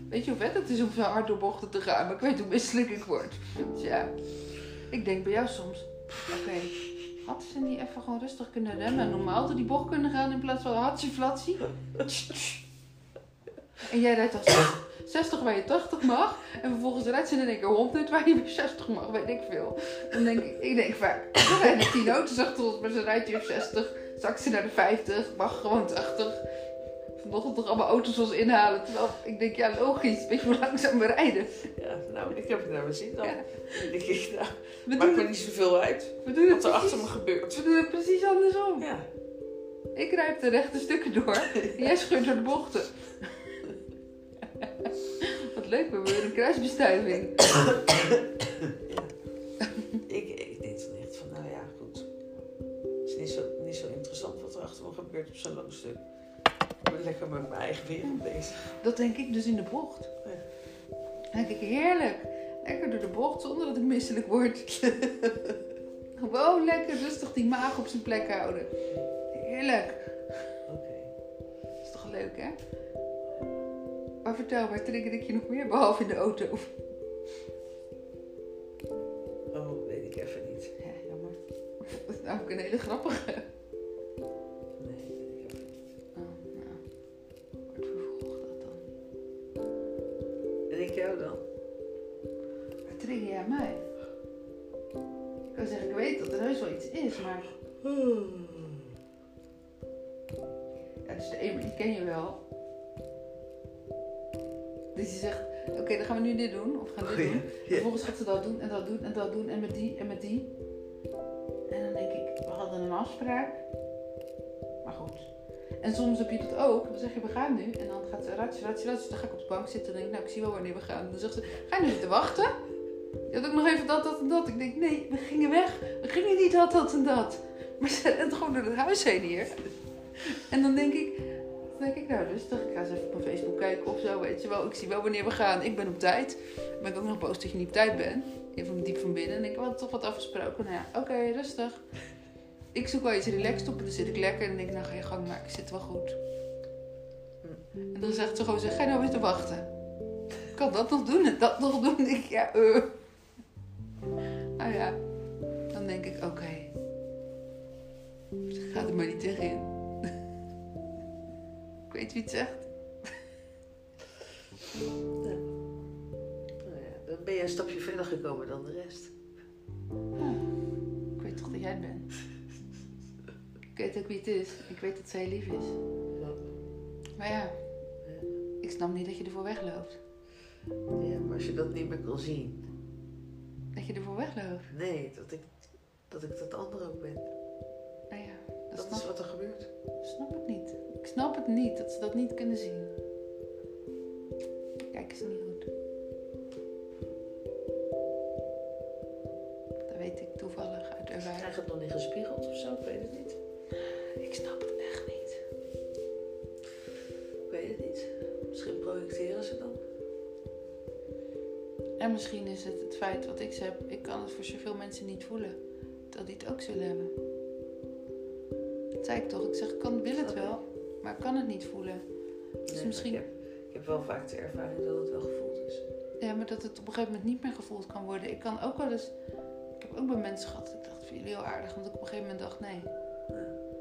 Weet je hoe vet het is om zo hard door bochten te gaan, maar ik weet hoe misselijk ik word. Dus ja, ik denk bij jou soms, oké, had ze niet even gewoon rustig kunnen remmen en normaal door die bocht kunnen gaan in plaats van hatsie flatsie? En jij rijdt als 60 waar je 80 mag. En vervolgens rijdt ze in één keer 100 waar je weer 60 mag, weet ik veel. Dan denk ik, ik denk vaak, er rijden 10 auto's achter ons, maar ze rijdt hier 60. Straks ze naar de 50, mag gewoon 80. Vanochtend toch allemaal auto's ons inhalen. Terwijl ik denk, ja logisch, weet je hoe langzaam we rijden. Ja, nou, ik heb het naar mijn zin dan. Ja. Dan denk ik, nou, We maakt me niet zoveel uit we, doen het wat er achter me gebeurt. we doen het precies andersom. Ja, Ik rijd de rechte stukken door. Jij scheurt door de bochten. Wat leuk, we hebben weer een kruisbestuiving. lekker met mijn eigen wereld bezig. Dat denk ik dus in de bocht. Dan denk ik, heerlijk. Lekker door de bocht zonder dat ik misselijk word. Gewoon lekker rustig die maag op zijn plek houden. Heerlijk. Oké. Is toch leuk, hè? Maar vertel, waar trigger ik je nog meer behalve in de auto? Oh, weet ik even niet. Ja, jammer. Dat is namelijk een hele grappige. Mij? Ik wil zeggen, ik weet dat er heus wel iets is, maar... Ja, dus de ene, die ken je wel. Dus die zegt, oké, dan gaan we nu dit doen. Of we gaan dit doen. En vervolgens gaat ze dat doen en dat doen en dat doen en met die en met die. En dan denk ik, we hadden een afspraak. Maar goed. En soms heb je dat ook. Dan zeg je, we gaan nu. En dan gaat ze, ratje, ratje, ratje. Dan ga ik op de bank zitten en denk ik, nou, ik zie wel wanneer we gaan. Dan zegt ze, ga je nu zitten wachten? Je had ook nog even dat, dat en dat. Ik denk, nee, we gingen weg. We gingen niet dat, dat en dat. Maar ze rent gewoon door het huis heen hier. En dan denk ik, denk ik, nou rustig. Ik ga eens even op mijn Facebook kijken of zo, weet je wel. Ik zie wel wanneer we gaan. Ik ben op tijd. Dan ben ook nog boos dat je niet op tijd bent. Even diep van binnen. En ik, hadden toch wat afgesproken. Nou ja, oké, rustig. Ik zoek wel iets relaxed op en dan zit ik lekker. En dan denk ik, nou ga je gang maar. Ik zit wel goed. En dan zegt ze gewoon, zeg, ga je nou weer te wachten? Ik kan dat nog doen en dat nog doen. Ik, ja, eh. Nou ja, dan denk ik, oké. Ga er maar niet tegenin. ik weet wie het zegt. Nou ja, dan ben je een stapje verder gekomen dan de rest. Ik weet toch dat jij het bent. Ik weet ook wie het is. Ik weet dat zij lief is. Maar ja, ik snap niet dat je ervoor wegloopt. Ja, maar als je dat niet meer kan zien. Dat je ervoor wegloopt. Nee, dat ik dat, ik dat andere ook ben. Nou ja, dat, is wat er gebeurt. snap ik niet. Ik snap het niet, dat ze dat niet kunnen zien. Kijk eens niet goed. Dat weet ik toevallig uit ervaring. Krijg het nog niet gespiegeld of zo? Ik weet het niet. Ik snap het echt niet. Ik weet het niet. Misschien projecteren ze dan. En misschien is het het feit wat ik heb. Ik kan het voor zoveel mensen niet voelen. Dat die het ook zullen hebben. Dat zei ik toch. Ik zeg, ik kan, wil het wel. Maar ik kan het niet voelen. Dus Nee, misschien... Ik heb, ik heb wel vaak de ervaring dat het wel gevoeld is. Ja, maar dat het op een gegeven moment niet meer gevoeld kan worden. Ik kan ook wel eens... Ik heb ook bij mensen gehad. Ik dacht, vind jullie heel aardig. Want ik op een gegeven moment dacht, nee.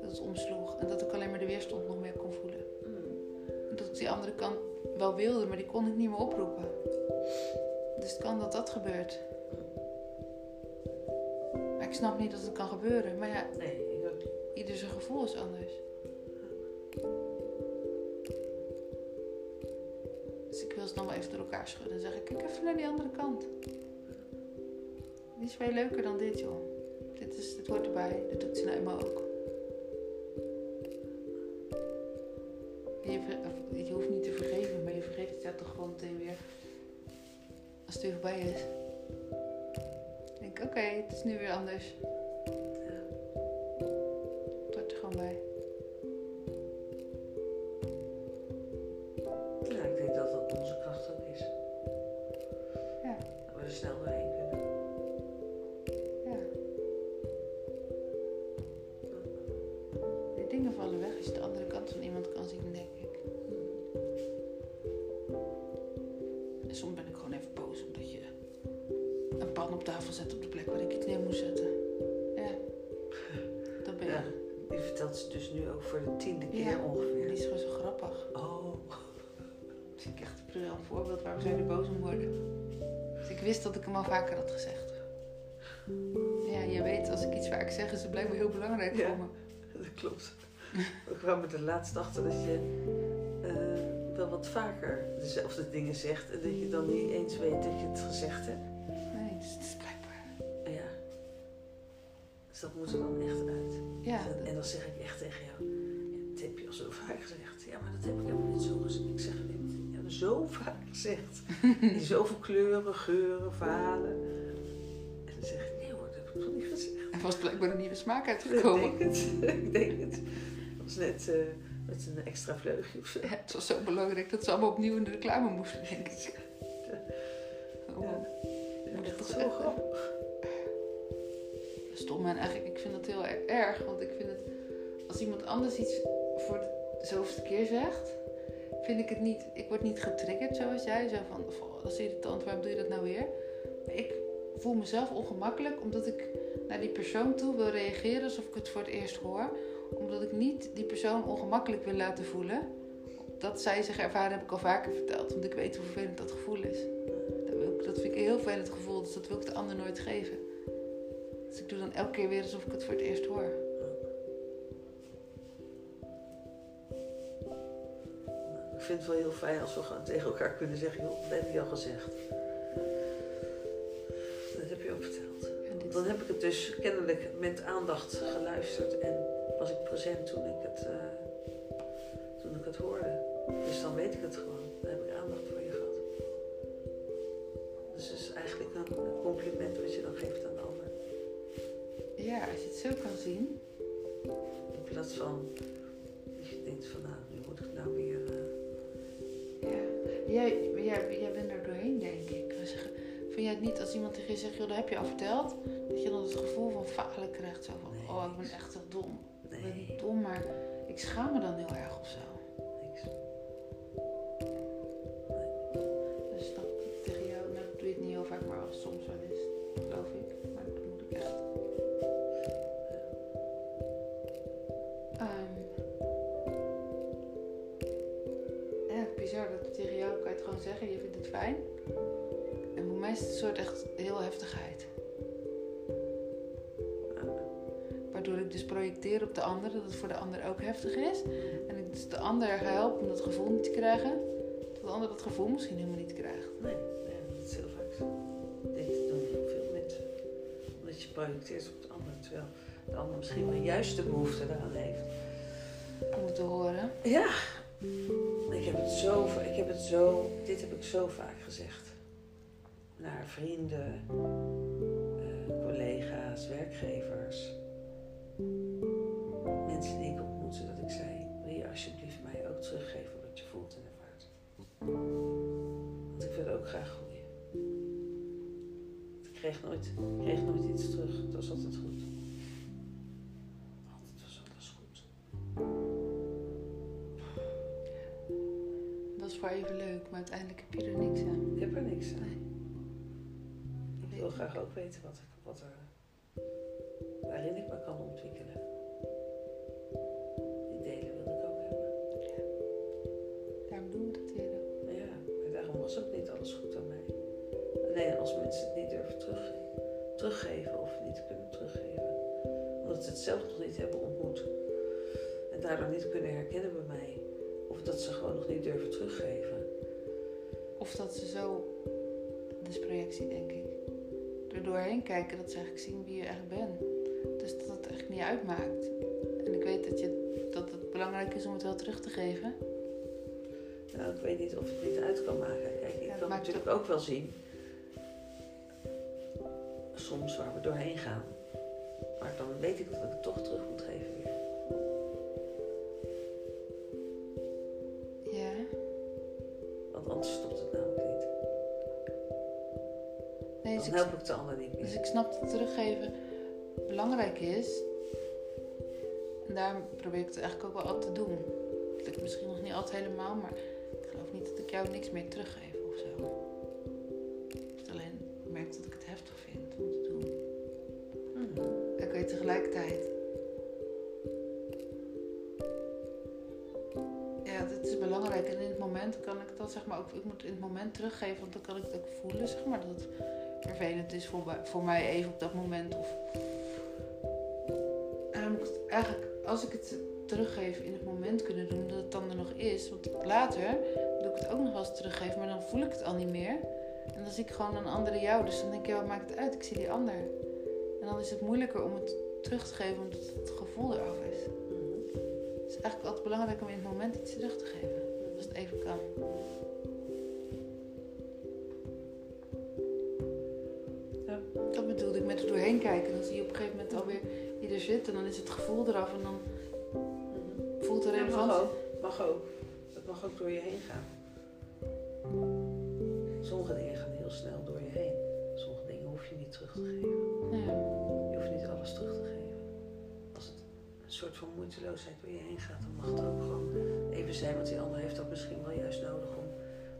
Dat het omsloeg. En dat ik alleen maar de weerstand nog meer kon voelen. Mm. En dat ik die andere kant wel wilde, maar die kon ik niet meer oproepen. Dus het kan dat dat gebeurt. Maar ik snap niet dat het kan gebeuren. Maar ja, Nee, ik ook niet. ieder zijn gevoel is anders. Dus ik wil ze nog wel even door elkaar schudden en zeggen: Kijk even naar die andere kant. Die is veel leuker dan dit, joh. Dit, is, dit hoort erbij. Dit doet ze nou eenmaal ook. Je, hoeft niet te vergeven, maar je vergeeft het ja toch gewoon meteen weer. Als het weer voorbij is. Denk, oké, het is nu weer anders. Klopt. We kwamen er laatst achter dat je eh, wel wat vaker dezelfde dingen zegt. En dat je dan niet eens weet dat je het gezegd hebt. Nee, dus het is blijkbaar. Ja. Dus dat moet er dan echt uit. Ja, en, dat- en dan zeg ik echt tegen jou, ja, dat heb je al zo vaak gezegd. Ja, maar dat heb ik helemaal niet zo gezegd. Ik zeg het niet. Ja, zo vaak gezegd. In zoveel kleuren, geuren, verhalen. Dat ik gezegd. er was blijkbaar een nieuwe smaak Ik uitgekomen. denk het. ik denk het. Dat was net eh, met een extra vleugje of zo. Ja, het was zo belangrijk dat ze allemaal opnieuw in de reclame moesten, denk ik. Oh, Ja. Ja, Moet echt het zo grappig. Stom en eigenlijk, ik vind dat heel er- erg. Want ik vind het, als iemand anders iets voor de zoveelste keer zegt, vind ik het niet, ik word niet getriggerd zoals jij. Zo van, "Goh, dat is irritant, waarom doe je dat nou weer? Maar ik voel mezelf ongemakkelijk omdat ik naar die persoon toe wil reageren alsof ik het voor het eerst hoor. Omdat ik niet die persoon ongemakkelijk wil laten voelen. Dat zij zich ervaren heb ik al vaker verteld. Want ik weet hoe vervelend dat gevoel is. Dat, vind ik een heel vervelend gevoel, dus dat wil ik de ander nooit geven. Dus ik doe dan elke keer weer alsof ik het voor het eerst hoor. Ik vind het wel heel fijn als we gewoon tegen elkaar kunnen zeggen, joh, dat heb je al gezegd. Dus kennelijk met aandacht geluisterd en was ik present toen ik het, eh, toen ik het hoorde. Dus dan weet ik het gewoon. Dan heb ik aandacht voor je gehad. Dus het is eigenlijk een compliment wat je dan geeft aan de ander. ja, als je het zo kan zien. In plaats van dat je denkt van nou, nu moet ik nou weer... eh, Ja. Jij, jij, jij bent er vind jij het niet als iemand tegen je zegt, joh, dat heb je al verteld? Dat je dan het gevoel van falen krijgt. Zo van, Nee. oh, ik ben echt heel dom. Ik ben nee, niet dom, maar ik schaam me dan heel erg of zo. Het voor de ander ook heftig is. En ik dus de ander ga helpen om dat gevoel niet te krijgen. Terwijl de ander dat gevoel misschien helemaal niet krijgt. Nee, nee, dat is heel vaak zo. Dit doen heel veel mensen. Omdat je projecteert op de ander, terwijl de ander misschien wel juist de behoefte daaraan heeft. Om het te horen. Ja, ik heb het zo, ik heb het zo, dit heb ik zo vaak gezegd. Naar vrienden, eh, collega's, werkgevers. Alsjeblieft mij ook teruggeven wat je voelt en ervaart. Want ik wil ook graag groeien. Ik kreeg nooit, ik kreeg nooit iets terug, het was altijd goed. Altijd was alles goed. Dat is voor even leuk, maar uiteindelijk heb je er niks aan. Ik heb er niks aan. Nee. Ik wil graag ook weten wat, ik, wat er, waarin ik me kan ontwikkelen. Teruggeven of niet kunnen teruggeven. Omdat ze het zelf nog niet hebben ontmoet. En daardoor niet kunnen herkennen bij mij. Of dat ze gewoon nog niet durven teruggeven. Of dat ze zo, dat is projectie denk ik, er doorheen kijken dat ze eigenlijk zien wie je echt bent. Dus dat het echt niet uitmaakt. En ik weet dat, je, dat het belangrijk is om het wel terug te geven. Nou, ik weet niet of het niet uit kan maken. Kijk, ik Ja, kan natuurlijk ook wel zien. Soms waar we doorheen gaan. Maar dan weet ik dat ik het toch terug moet geven weer. Ja, Want anders stopt het namelijk niet. nee, dus Dan help ik de ander niet dus meer. ik snap dat teruggeven belangrijk is. En daarom probeer ik het eigenlijk ook wel altijd te doen. Dat ik misschien nog niet altijd helemaal, maar ik geloof niet dat ik jou niks meer teruggeef of zo. Alleen merk dat ik Ja, dit is belangrijk. En in het moment kan ik dat zeg maar ook, ik moet in het moment teruggeven, want dan kan ik het ook voelen, zeg maar, dat het vervelend is voor, voor mij even op dat moment. Of... En dan moet ik eigenlijk, als ik het teruggeef in het moment kunnen doen, dat het dan er nog is. Want later doe ik het ook nog wel eens teruggeven, maar dan voel ik het al niet meer. En dan zie ik gewoon een andere jou. Dus dan denk ik, ja, wat maakt het uit? Ik zie die ander. En dan is het moeilijker om het terug te geven, omdat het gevoel eraf is. Mhm. Het is eigenlijk altijd belangrijk om in het moment iets terug te geven. Als het even kan. Ja. Dat bedoelde ik met er doorheen kijken. Dan zie je op een gegeven moment alweer wie er zit. En dan is het gevoel eraf. En dan Mhm. voelt de Ja, mag ook. Mag ook. Het mag ook door je heen gaan. Sommige dingen gaan heel snel door je heen. Sommige dingen hoef je niet terug te geven. Ja. Je hoeft niet alles terug te geven. Soort van moeiteloosheid door je heen gaat, dan mag het ook gewoon even zijn. Want die ander heeft dat misschien wel juist nodig om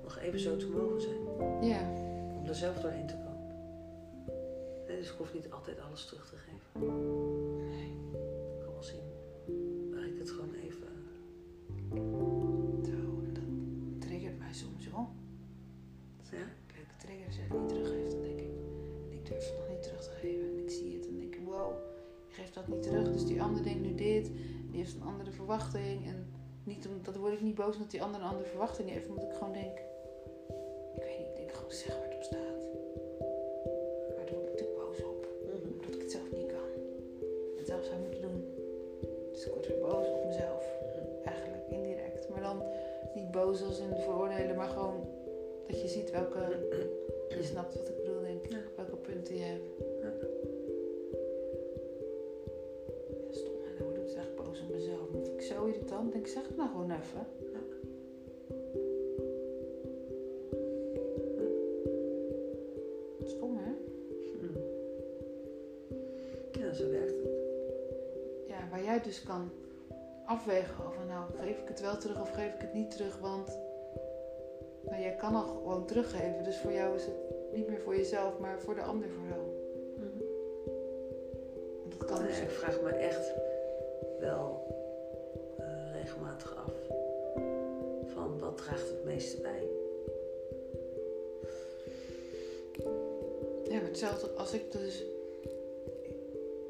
nog even zo te mogen zijn. ja. Om er zelf doorheen te komen. Dus ik hoef niet altijd alles terug te geven. Verwachting. En niet om, dat word ik niet boos omdat die ander een andere verwachting heeft, omdat ik gewoon denk, ik weet niet, ik denk gewoon zeg waar het op staat. Maar daar word ik natuurlijk boos op, Mhm. omdat ik het zelf niet kan. Het zelf zou moeten doen. Dus ik word weer boos op mezelf eigenlijk indirect. Maar dan niet boos als in veroordelen, maar gewoon dat je ziet welke. Je snapt wat ik bedoel, denk ik. Welke punten je hebt. Irritant. Denk ik, zeg het nou gewoon even. Ja. Stom, hè? Mhm. Ja, zo werkt het. Ja, waar jij dus kan afwegen van nou, geef ik het wel terug of geef ik het niet terug, want nou, jij kan al gewoon teruggeven. Dus voor jou is het niet meer voor jezelf, maar voor de ander vooral. Mhm. Want dat kan Nee, dus ik vraag me echt wel bij. Ja, hetzelfde als ik dus.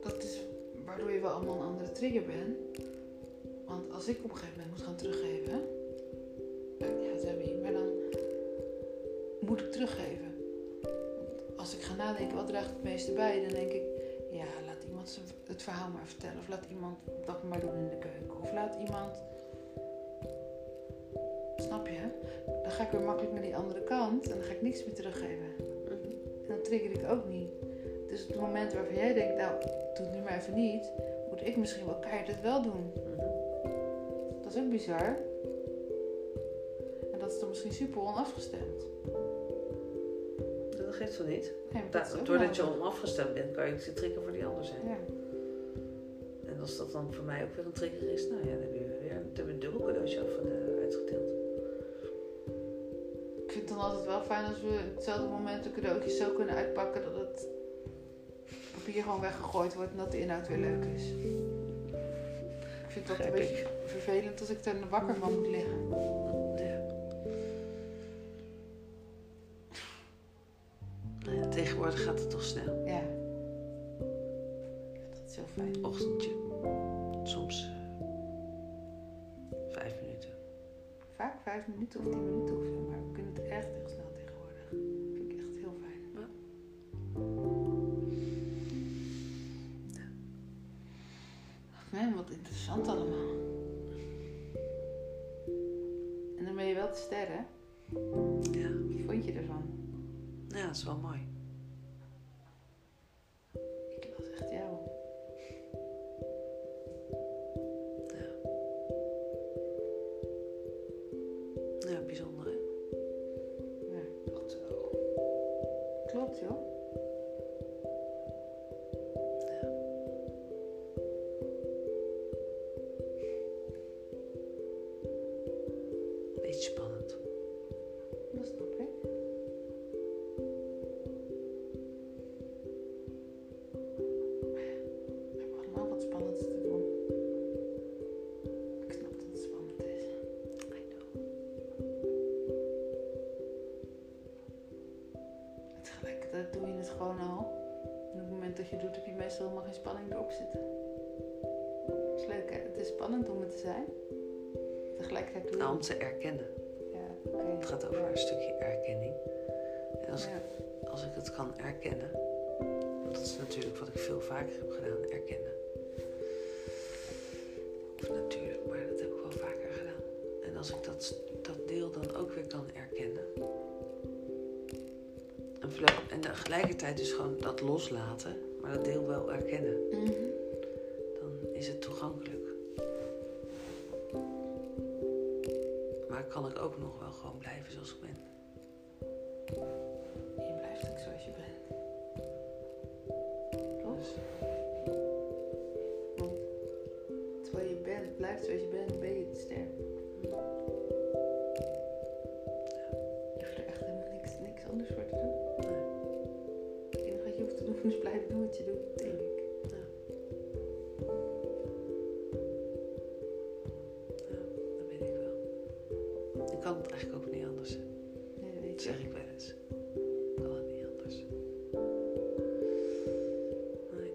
Dat is waardoor je wel allemaal een andere trigger bent. Want als ik op een gegeven moment moet gaan teruggeven. Ja, Debbie, maar dan moet ik teruggeven. Want als ik ga nadenken wat draagt het meeste bij, dan denk ik. Ja, laat iemand het verhaal maar vertellen. Of laat iemand dat maar doen in de keuken. Of laat iemand. Snap je? Dan ga ik weer makkelijk naar die andere kant en dan ga ik niks meer teruggeven. En dan trigger ik ook niet. Dus op het moment waarvan jij denkt, nou, doe het nu maar even niet, moet ik misschien wel keihard het wel doen. Mhm. Dat is ook bizar. En dat is dan misschien super onafgestemd. Dat geeft wel niet. Nee, Da- dat doordat je onafgestemd bent, kan je de trigger voor die ander zijn. Ja. En als dat dan voor mij ook weer een trigger is, nou ja, dan heb je weer dan heb je een dubbel cadeautje af, uitgedeeld. Dan altijd wel fijn als we op hetzelfde moment de cadeautjes zo kunnen uitpakken dat het papier gewoon weggegooid wordt en dat de inhoud weer leuk is. Ik vind dat een beetje vervelend als ik er wakker van moet liggen. Ja. Nou tegenwoordig gaat het toch snel. Vijf minuten of tien minuten of zo, maar we kunnen het echt heel snel tegenwoordig. vind ik echt heel fijn. Ja. Ach man, wat interessant allemaal. En dan ben je wel te sterren. Ja. Wat vond je ervan? ja, dat is wel mooi. Nou, om te erkennen. Ja. Het gaat over een stukje erkenning. En als, Ja. ik, als ik het kan erkennen, want dat is natuurlijk wat ik veel vaker heb gedaan, erkennen. Of natuurlijk, maar dat heb ik wel vaker gedaan. En als ik dat, dat deel dan ook weer kan erkennen. En, en tegelijkertijd dus gewoon dat loslaten, maar dat deel wel erkennen. Mhm. Kan ik ook nog wel gewoon blijven zoals ik ben. Je blijft ook zoals je bent. Toch? Dus, Want terwijl je bent, blijft zoals je bent, ben je het sterk. Je hoeft er echt helemaal niks, niks anders voor te doen. nee, Het enige wat je hoeft te doen is blijven doen wat je doet, eigenlijk ook niet anders. Nee, dat weet Dat je. zeg ik wel eens. Kan het niet anders. Nee.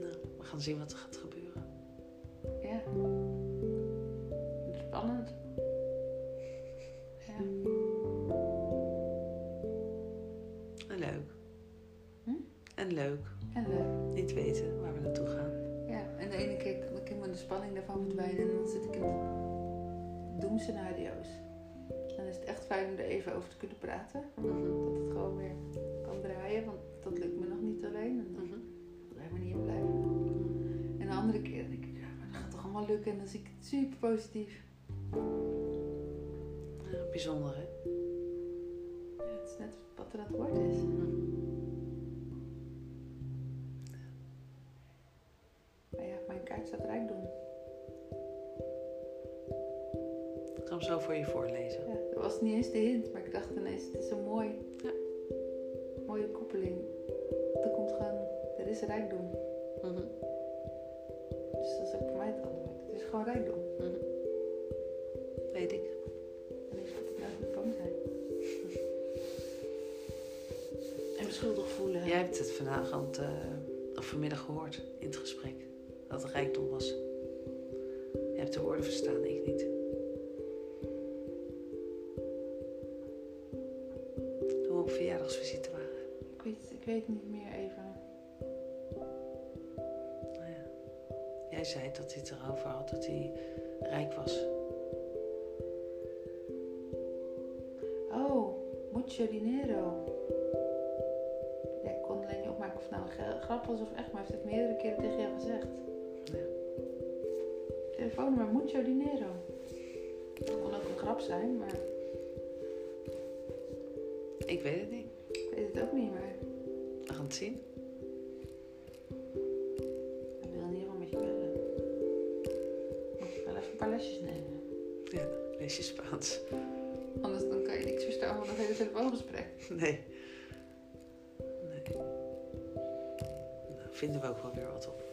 Nou, we gaan zien wat er gaat over te kunnen praten. Dat het gewoon weer kan draaien, want dat lukt me nog niet alleen. En dan Mhm. wil ik maar niet in blijven. En de andere keer denk ik, ja, maar dat gaat toch allemaal lukken en dan zie ik het super positief. Ja, bijzonder hè? Ja, het is net wat er aan het worden is. Mhm. Maar ja, mijn kaart staat rijkdom. Ik ga hem zo voor je voorlezen. Ja, was niet eens de hint, maar ik dacht ineens, het is zo mooi. Ja. Mooie koppeling. Er komt gewoon, er is rijkdom. Mhm. Dus dat is ook voor mij het antwoord. Het is gewoon rijkdom. Mhm. Weet ik. En ik moet het nou niet bang zijn. En me schuldig voelen. Jij hebt het vanavond, eh, of vanmiddag gehoord in het gesprek. Dat het rijkdom was. Je hebt de woorden verstaan, ik niet. Weet, niet meer even. Nou ja. Jij zei dat hij het erover had dat hij rijk was. Oh, mucho dinero. Ja, ik kon alleen niet opmaken of het nou een grap was of echt, maar heeft het meerdere keren tegen jou gezegd. Ja. Telefoonnummer mucho dinero. Dat kon ook een grap zijn, maar Ik weet het niet. Zien. Ik wil ieder geval met je bellen. Moet je wel even een paar lesjes nemen. Ja, lees je Spaans. Anders dan kan je niks verstaan van een hele telefoongesprek. Nee. Nee. Nou, vinden we ook wel weer wat op.